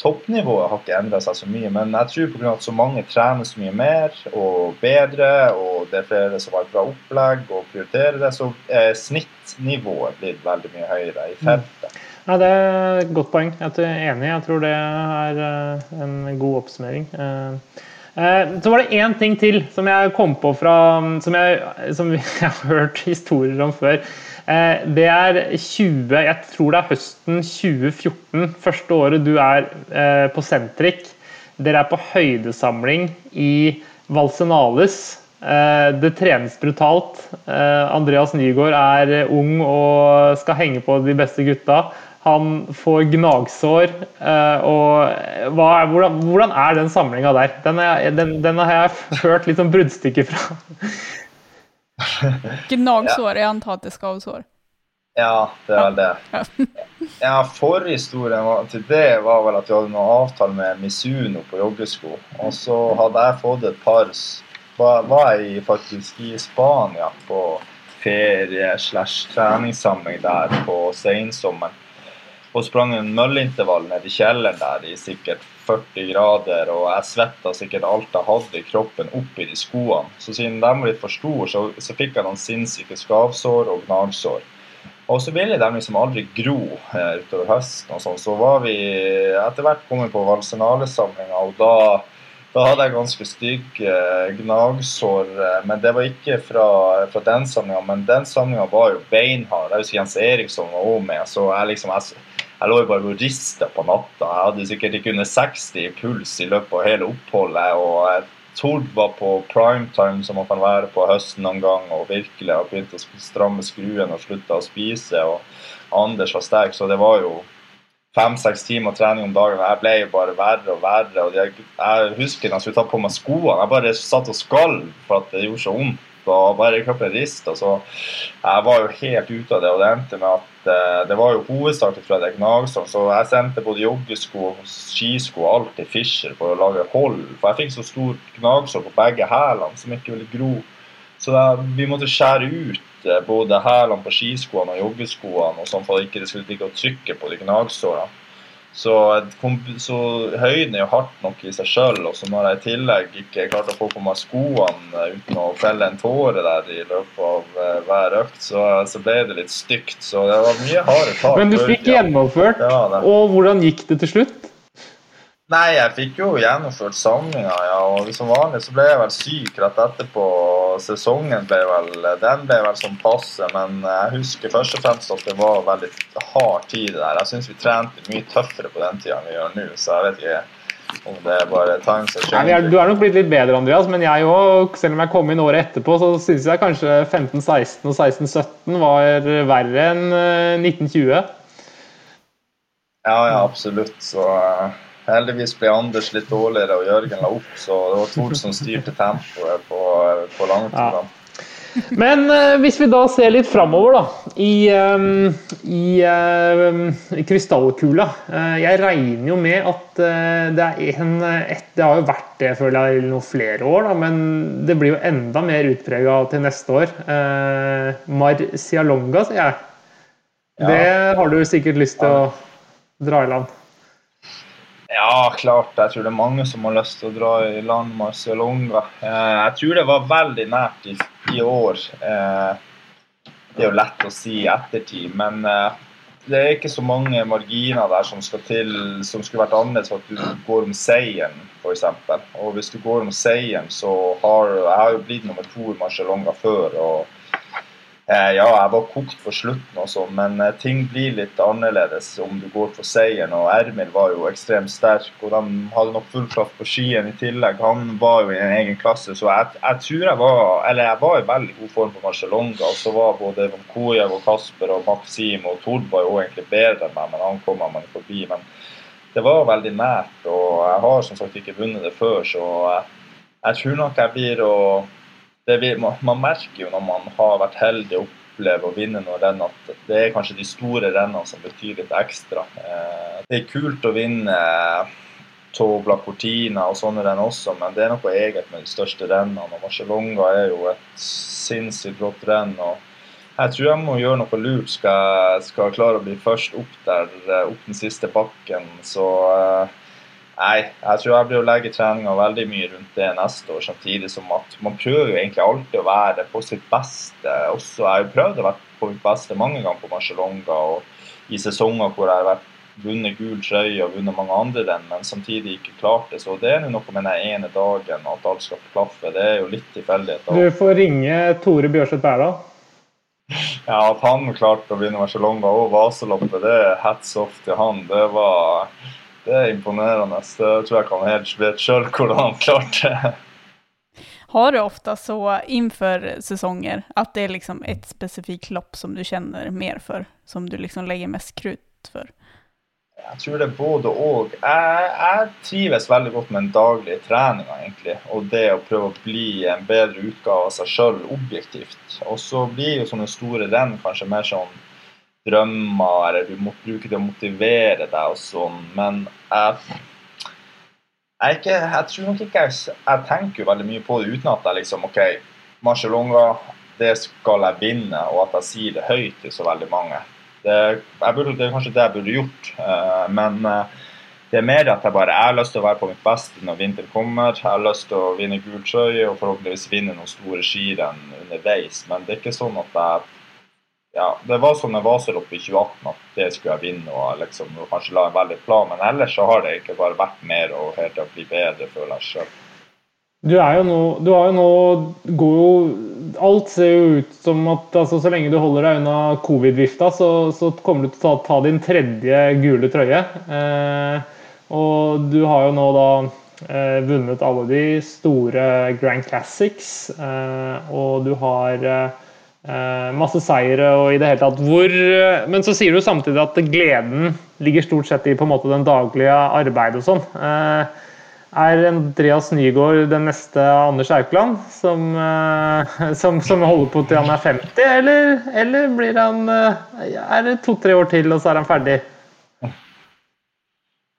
toppnivået har ikke endra seg så mye, men jeg tror pga. at så mange trener så mye mer og bedre, og det er flere som har et bra opplegg og prioriterer det, så er snittnivået blitt veldig mye høyere i feltet. Ja, Det er et godt poeng. Jeg er enig. Jeg tror det er eh, en god oppsummering. Eh, eh, så var det én ting til som jeg kom på fra Som jeg, som jeg har hørt historier om før. Det er 20, jeg tror det er høsten 2014, første året du er på Sentrik. Dere er på høydesamling i Valsenales. Det trenes brutalt. Andreas Nygaard er ung og skal henge på de beste gutta. Han får gnagsår. Eh, og hva, hvordan, hvordan, er den samlinga der? Den, er, den, den, har jeg hørt litt sånn bruddstykker fra. Gnagsår? er antatisk av det skavsår? Ja, det er vel det. Ja, Forhistorien til det var vel at vi hadde noen avtale med Misuno på joggesko. Og så hadde jeg fått et par Var jeg faktisk i Spania på ferie slash treningssamling der på sensommeren og sprang en møllintervall ned i kjelleren der i sikkert 40 grader, og jeg svetta sikkert alt jeg hadde i kroppen oppi de skoene. Så siden de var litt for store, så, så fikk jeg noen sinnssyke skavsår og gnagsår. Og så ville de liksom aldri gro eh, utover høsten, og sånn. Så var vi etter hvert kommet på Valsenale-samlinga, og da, da, hadde jeg ganske stygge eh, gnagsår. Eh, men det var ikke fra, fra den samlinga, men den samlinga var jo beinhard. Jeg husker Jens Eriksson var òg med, så jeg liksom jeg, jeg lå jo bare og rista på natta. Jeg hadde sikkert ikke under 60 i puls i løpet av hele oppholdet. og Tord var på primetime, som man kan være på høsten noen gang, og virkelig har begynt å stramme skruen og slutta å spise. og Anders var sterk, så det var jo fem-seks timer trening om dagen. Jeg ble jo bare verre og verre. og Jeg, jeg husker da jeg skulle ta på meg skoene. Jeg bare satt og skalv for at det gjorde så vondt og bare kroppen rista. Så jeg var jo helt ute av det, og det endte med at det var jo hovedstart fra det gnagsår. Så jeg sendte både joggesko, skisko og alt til Fischer for å lage hold. For jeg fikk så stort gnagsår på begge hælene som ikke ville gro. Så da, vi måtte skjære ut eh, både hælene på skiskoene og joggeskoene, og sånn for at det ikke skulle ligge og trykke på de gnagsårene. Så, så, høyden er jo hardt nok i seg sjøl. Og så når jeg i tillegg ikke klarte å få på meg skoene uten å felle en tåre der i løpet av uh, hver økt, så, så, ble det litt stygt. Så det var mye harde tak. Men du fikk gjennomført, ja, og hvordan gikk det til slutt? Nei, jeg fikk jo gjennomført samlinga, ja. Og som vanlig så ble jeg vel syk rett etterpå. Sesongen ble vel Den ble vel sånn passe, men jeg husker først og fremst at det var veldig hard tid der. Jeg syns vi trente mye tøffere på den tida enn vi gjør nå, så jeg vet ikke om det er bare times Nei, er, Du er nok blitt litt bedre, Andreas, men jeg òg, selv om jeg kom inn året etterpå, så syns jeg kanskje 15-16 og 16-17 var verre enn 1920. Eh, ja, ja, absolutt. Så Heldigvis ble Anders litt dårligere, og Jørgen la opp, så det var Tord som styrte tempoet på, på langturene. Ja. Men uh, hvis vi da ser litt framover, da, i, um, i uh, krystallkula uh, Jeg regner jo med at det er en et, Det har jo vært det, føler jeg, noen flere år, da, men det blir jo enda mer utprega til neste år. Marcialonga, sier jeg. Ja. Det har du sikkert lyst til å dra i land? Ja, klart. Jeg tror det er mange som har lyst til å dra i land Marcialonga. Eh, jeg tror det var veldig nært i, i år. Eh, det er jo lett å si i ettertid, men eh, det er ikke så mange marginer der som skal til som skulle vært annerledes for at du går om seieren, f.eks. Og hvis du går om seieren, så har Jeg har jo blitt nummer to i Marcialonga før. og ja, jeg var kokt på slutten og sånn, men eh, ting blir litt annerledes om du går for seieren. Og Ermil var jo ekstremt sterk, og de hadde nok full kraft på skien i tillegg. Han var jo i en egen klasse, så jeg, jeg tror jeg var Eller jeg var i veldig god form på Marcialonga. Og så var både Vankojev og Kasper og Maxim og Tord var jo egentlig bedre enn meg, men han kom meg forbi. Men det var veldig nært, og jeg har som sagt ikke vunnet det før, så jeg tror nok jeg blir å det, man merker jo når man har vært heldig og opplever å vinne noen renn, at det er kanskje de store rennene som betyr litt ekstra. Eh, det er kult å vinne Tobla Cortina og sånne renn også, men det er noe eget med de største rennene. og Marcialonga er jo et sinnssykt flott renn. og jeg tror jeg må gjøre noe lurt skal jeg klare å bli først opp der, eh, opp den siste bakken. Så uh, Nei, jeg tror jeg blir å legge treninga veldig mye rundt det neste år. Samtidig som at man prøver jo egentlig alltid å være på sitt beste. Også, jeg har jo prøvd å være på mitt beste mange ganger på Marcialonga og i sesonger hvor jeg har vært vunnet gul trøye og vunnet mange andre renn, men samtidig ikke klart det. Så det er noe med den ene dagen at alt skal klaffe. Det er jo litt tilfeldigheter. Du får ringe Tore Bjørseth Berdal. Ja, at han klarte å vinne Marcialonga og Vasaloppet, det er hats off til han. Det var det er imponerende. Det tror jeg kan helt vet sjøl hvordan han klarte det. Har du ofte så innenfor sesonger at det er liksom et specifikt lopp som du kjenner mer for? Som du liksom legger mest krutt for? Jeg tror det er både og. Jeg, jeg trives veldig godt med den daglige treninga, egentlig. Og det å prøve å bli en bedre utgave av seg sjøl objektivt. Og så blir jo sånne store renn kanskje mer sånn drømmer, eller du må bruke det å motivere deg og sånn. Men jeg, jeg, ikke, jeg tror nok ikke jeg, jeg tenker veldig mye på det uten at jeg liksom OK, Marcialonga, det skal jeg vinne, og at jeg sier det høyt til så veldig mange. Det, burde, det er kanskje det jeg burde gjort, uh, men uh, det er mer at jeg bare jeg har lyst til å være på mitt beste når vinteren kommer. Jeg har lyst til å vinne gul trøye og forhåpentligvis vinne noen store skirenn underveis. Men det er ikke sånn at jeg ja, det var sånn jeg var så oppe i 2018 at det skulle jeg vinne og liksom kanskje la en veldig plan. Men ellers så har det ikke bare vært mer og til å bli bedre, føler jeg sjøl. Du er jo nå Du har jo nå går jo Alt ser jo ut som at altså, så lenge du holder deg unna covid-vifta, så, så, kommer du til å ta, ta din tredje gule trøye. Eh, og du har jo nå da eh, vunnet alle de store Grand Classics, eh, og du har eh, masse seire og i det hele tatt hvor uh, Men så sier du samtidig at gleden ligger stort sett i på en måte den daglige arbeidet og sånn. Uh, er Andreas Nygaard den neste Anders Aukland som, som, som, holder på til han er 50, eller, eller blir han Er det to-tre år til, og så er han ferdig?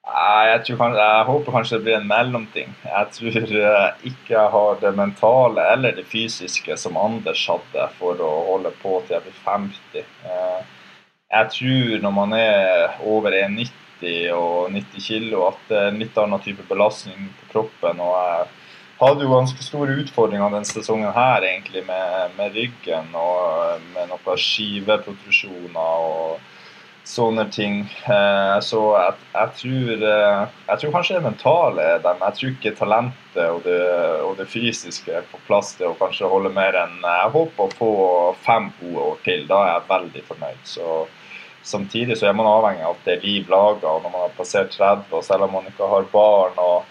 Jeg, tror, jeg, håper kanskje det blir en mellomting. Jeg tror eh, ikke jeg har det mentale eller det fysiske som Anders hadde for å holde på til jeg blir 50. Eh, jeg tror når man er over 1,90 og 90 kg at det er en litt annen type belastning på kroppen. og jeg hadde jo ganske store utfordringer denne sesongen her egentlig med, med ryggen og med noen skiveprotrusjoner. Sånne ting. Eh, så jeg, jeg, tror, eh, jeg, tror, kanskje det mentale er dem. jeg tror ikke talentet og det, og det, fysiske er på plass til å kanskje holde mer enn Jeg håper å få fem gode år til. Da er jeg veldig fornøyd. Så Samtidig så er man avhengig av at det er liv laga, når man har passert 30, og selv om man ikke har barn og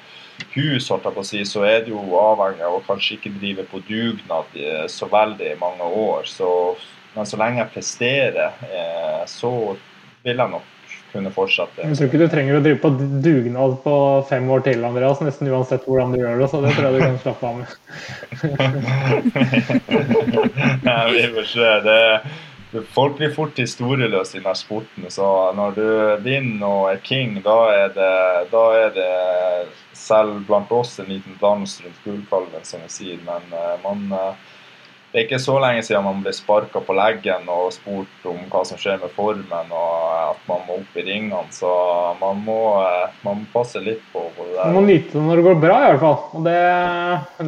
hus, holdt jeg på å si, så er det jo avhengig av å kanskje ikke drive på dugnad så veldig i mange år. Så, men så lenge jeg presterer, eh, så vil jeg nok kunne fortsette. Jeg tror ikke du trenger å drive på dugnad på fem år til, Andreas, nesten uansett hvordan du gjør det. Så det tror jeg du kan slappe av med. Nei, vi får se. Det, folk blir fort historieløse i denne sporten. Så når du vinner og er king, da er det, da er det selv blant oss en liten dans rundt gullkalven, som vi sier. Men uh, man uh, det er ikke så lenge siden man ble sparka på leggen og spurt om hva som skjer med formen, og at man må opp i ringene. Så man må, eh, man må passe litt på, på det der. Man må nyte det når det går bra, i hvert fall. Og det,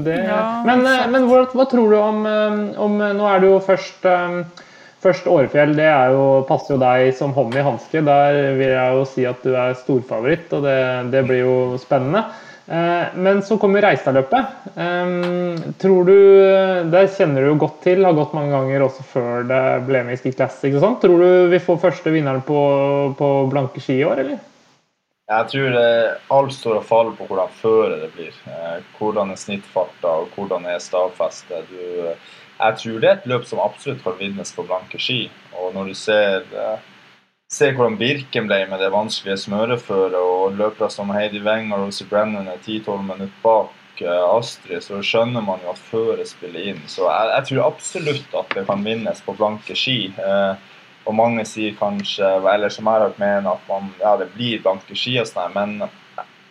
det... Ja, men eh, men hva, hva tror du om, eh, om Nå er det jo først Først Årefjell, det er jo, passer jo deg som hånd i hanske. Der vil jeg jo si at du er storfavoritt, og det, det blir jo spennende. Eh, Men så kommer Reistadløpet. Eh, Tror du Det kjenner du jo godt til, har gått mange ganger også før det ble med i Ski Classic og sånn. Tror du vi får første vinneren på, på blanke ski i år, eller? Jeg tror det alt står og faller på hvordan føret det blir. Eh, hvordan er snittfarta, og hvordan er stavfestet. Eh, jeg tror det er et løp som absolutt kan vinnes på blanke ski. Og når du ser, ser hvordan Birken ble med det vanskelige smøreføret, og løpere som Heidi Weng og Rosie Brennan er 10-12 minutter bak eh, Astrid, så skjønner man jo at føret spiller inn. Så jeg, jeg tror absolutt at det kan vinnes på blanke ski. Eh, og mange sier kanskje, eller som jeg har hørt mener at man, ja, det blir blanke ski og sånn, men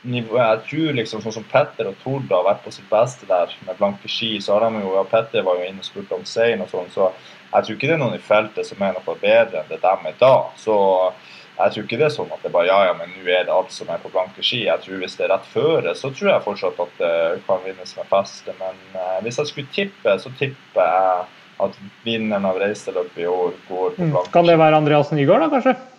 jeg tror liksom sånn som Petter og Tord har vært på sitt beste der med blanke ski, så har de jo, ja, Petter var jo inne og spurte om seieren og sånn, så jeg tror ikke det er noen i feltet som er noe bedre enn det dem er da. Så jeg tror ikke det er sånn at det bare ja, ja, men nå er det alt som er på blanke ski. Jeg tror Hvis det er rett føre, så tror jeg fortsatt at det kan vinnes med feste. Men eh, hvis jeg skulle tippe, så tipper jeg at vinneren av reiseløpet i år går på blanke ski. Kan det være Andreas Nygaard, da, kanskje?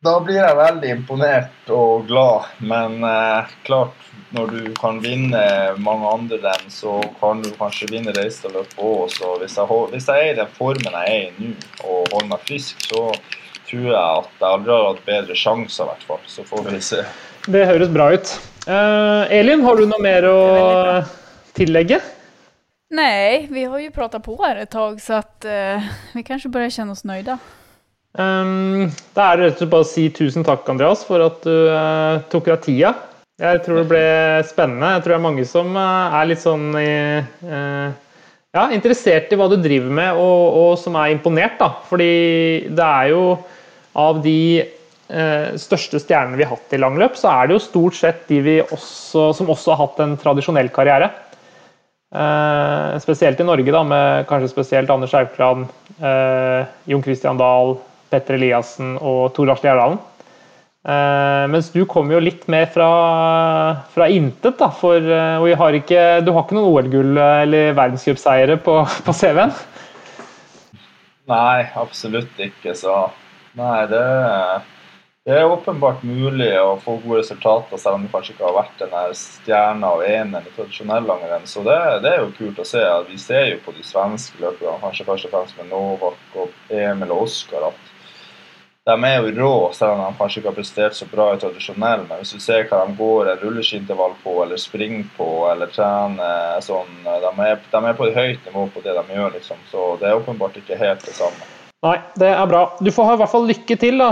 Da blir jeg veldig imponert og glad, men eh, klart når du kan vinne mange andre renn, så kan du kanskje vinne Reistadløpet òg. Så hvis jeg, hvis jeg er i den formen jeg er i nå og holder meg frisk, så tror jeg at jeg aldri har hatt bedre sjanser, i hvert fall. Så får vi se. Det høres bra ut. Uh, Elin, har du noe mer å tillegge? Nei, vi har jo prata på her et tag så at, uh, vi kanskje bare kjenner oss nöjda. Um, da er det rett og slett bare å si tusen takk, Andreas, for at du eh, tok deg tida. Jeg tror det ble spennende. Jeg tror det er mange som eh, er litt sånn eh, ja, interessert i hva du driver med, og, og som er imponert. da. Fordi det er jo av de eh, største stjernene vi har hatt i langløp, så er det jo stort sett de også, som også har hatt en tradisjonell karriere. Eh, spesielt i Norge, da, med kanskje spesielt Anders Aukland, eh, Jon Christian Dahl, Petter Eliassen og Tor Lars Gjerdalen. Uh, mens du kommer jo litt mer fra, fra intet, da. For, uh, har ikke, du har ikke noen OL-gull eh, eller verdenscupseiere på, på CV-en. Nei, absolutt ikke. Så nei, det, det er åpenbart mulig å få gode resultater, selv om du kanskje ikke har vært den stjerna og eneren i tradisjonell langrenn. Så det, det er jo kult å se. Vi ser jo på de svenske løperne, kanskje først og fremst med Novak og Emil og Oskar, at de er jo rå, selv om de kanskje ikke har prestert så bra i tradisjonell. Men hvis du ser hva de går en rulleskiintervall på, eller springer på, eller trener sånn De er, de er på et høyt nivå på det de gjør, liksom. Så det er åpenbart ikke helt det samme. Nei, det er bra. Du får ha i hvert fall lykke til da,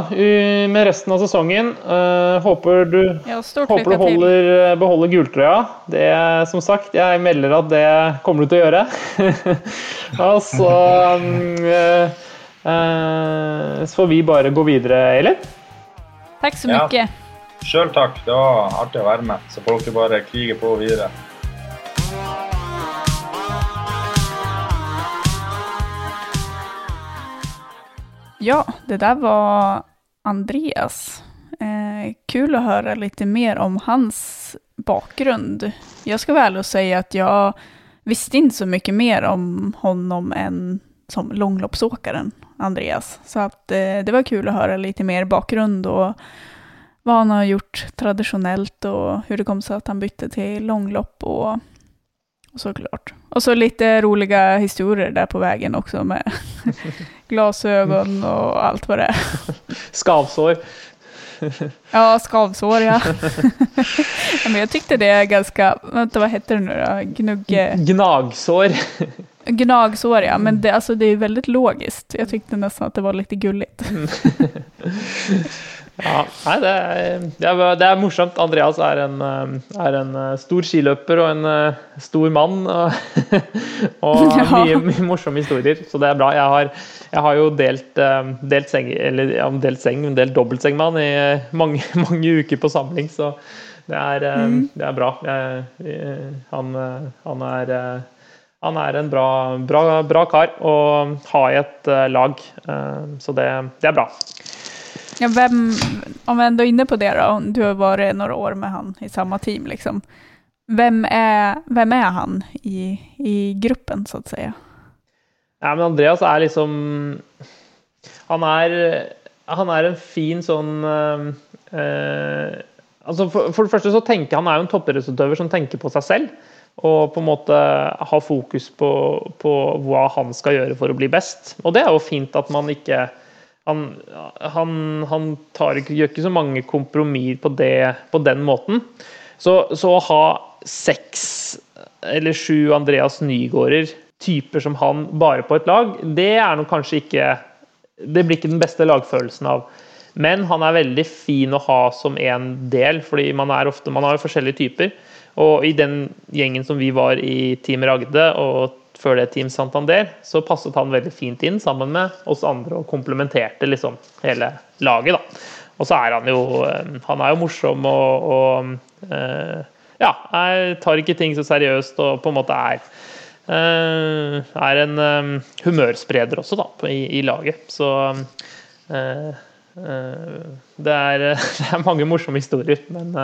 med resten av sesongen. Uh, håper du, Ja, håper du holder, beholder gultrøya. Det, som sagt, jeg melder at det kommer du til å gjøre. altså um, eh, eh, så får vi bare gå videre, Elin. Takk så Ja. mycket. Sjøl takk. Det var artig å være med. Så får dere bare krige på videre. Ja, det der var Andreas. Eh, kul å høre litt mer om hans bakgrund. Jag ska ærlig och säga att jag visste inte så mycket mer om honom än som långloppsåkaren Andreas. Så att eh, det var kul att höra lite mer bakgrund och vad han har gjort traditionellt och hur det kom sig att han bytte till långlopp och, och såklart. Och så lite roliga historier där på vägen också med glasögon och allt vad det är. Skavsår. Ja, skavsår ja. Men jag tyckte det är ganska, vänta vad heter det nu då? Gnugge, Gnagsår. Gnagsår ja, men det, alltså, det är väldigt logiskt. Jag tyckte nästan att det var lite gulligt. Ja, nei, det er, det, er, det er morsomt. Andreas er en, eh, er en eh, stor skiløper og en eh, stor mann. Og, og Ja. mye, mye morsomme historier, så det er bra. Jeg har, jeg har jo delt, eh, delt seng, eller ja, delt seng, delt dobbeltseng med han i eh, mange, mange uker på samling, så det er, mm. det er bra. Jeg, eh, han, eh, han er eh, han er en bra, bra, bra kar å ha i et uh, lag. Uh, så det, det, er bra. Ja, hvem, om vi ändå er inne på det, da, du har vært noen år med han i samme team. liksom. Hvem er, hvem er han i, i, gruppen, så å si? Ja, men Andreas er liksom Han er, han er en fin sånn uh, altså for, for, det første så tenker Han er jo en toppidrettsutøver som tenker på seg selv og på en måte ha fokus på, på, hva han skal gjøre for å bli best. Og det er jo fint at man ikke Han, han, han ikke, gjør ikke så mange kompromisser på, på den måten. Så, så, å ha seks eller sju Andreas Nygaarder, typer som han, bare på et lag, det er nok kanskje ikke Det blir ikke den beste lagfølelsen av. Men han er veldig fin å ha som en del, fordi man, ofte, man har jo forskjellige typer. Og i den gjengen som vi var i Team Ragde, og før det Team Santander, så passet han veldig fint inn sammen med oss andre og komplementerte liksom hele laget. da. Og så er han jo eh, Han er jo morsom og, og uh, ja, jeg tar ikke ting så seriøst og på en måte er uh, er en um, humørspreder også, da, i, i laget. Så det er, det, er, mange morsomme historier, men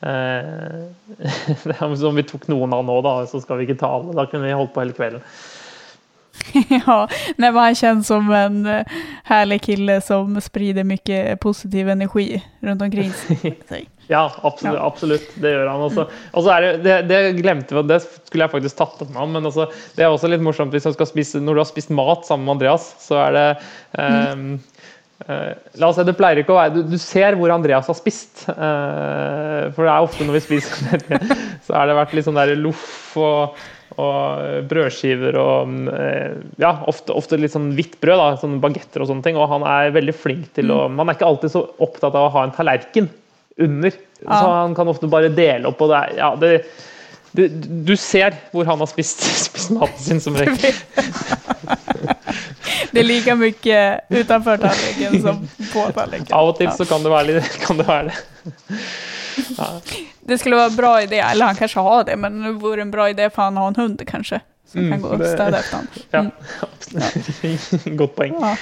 Eh, om vi tok noen av nå, da, så skal vi ikke ta alle. Da kunne vi holdt på hele kvelden. ja, nej, han känns som en herlig härlig kille som sprider mye positiv energi rundt omkring seg. ja, absolutt, ja. absolutt, Det gjør han også. Og så er det, det, det glemte vi, det skulle jeg faktisk tatt opp med ham, men også, det er også litt morsomt hvis skal spise, når du har spist mat sammen med Andreas, så er det um, la oss si, det pleier ikke å være, du, ser hvor Andreas har spist. Uh, for det er ofte når vi spiser så har det vært litt sånn der loff og, og brødskiver og uh, Ja, ofte, ofte, litt sånn hvitt brød, da, sånn bagetter og sånne ting. Og han er veldig flink til å mm. Man er ikke alltid så opptatt av å ha en tallerken under. Så han kan ofte bare dele opp, og det er ja, det, du, du ser hvor han har spist, spist maten sin, som regel. Det er like mye utenfor tallriken som på tallriken. Av og til så kan det være, litt, kan det, være det. Ja. Det skulle være en bra idé, eller han kanskje har det, men det vore en bra idé for han har en hund kanskje, som mm, kan gå og støde etter han. Ja, mm. Godt poeng. Ja.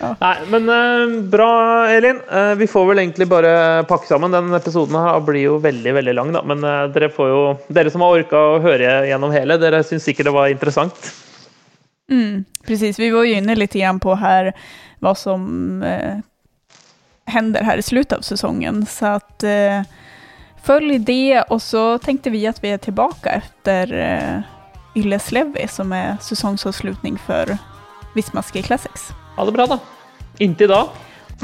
Ja. Nei, men uh, bra, Elin. Uh, vi får vel egentlig bare pakke sammen. Den episoden her blir jo veldig veldig lang, da. Men uh, dere, jo, dere som har orka å høre gjennom hele, dere syns sikkert det var interessant. Mm, precis, vi ju litt lite på her hva som hender her här i slutet av sesongen. Så at eh, följ det och så tänkte vi att vi är tillbaka efter eh, Ylleslevvi som är säsongsavslutning för Visma Ski Classics. Ha det bra da. Inntil da.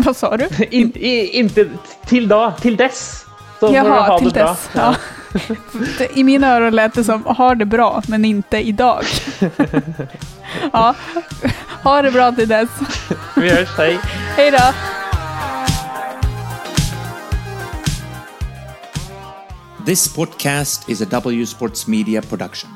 Hva sa du? In, i, Til till dag, till dess. Så Jaha, till dess. Ja. I mine öron lät det som ha det bra, men inte idag. ja, ha det bra till dess. Vi hörs, hej. Hej då. This podcast is a W Sports Media production.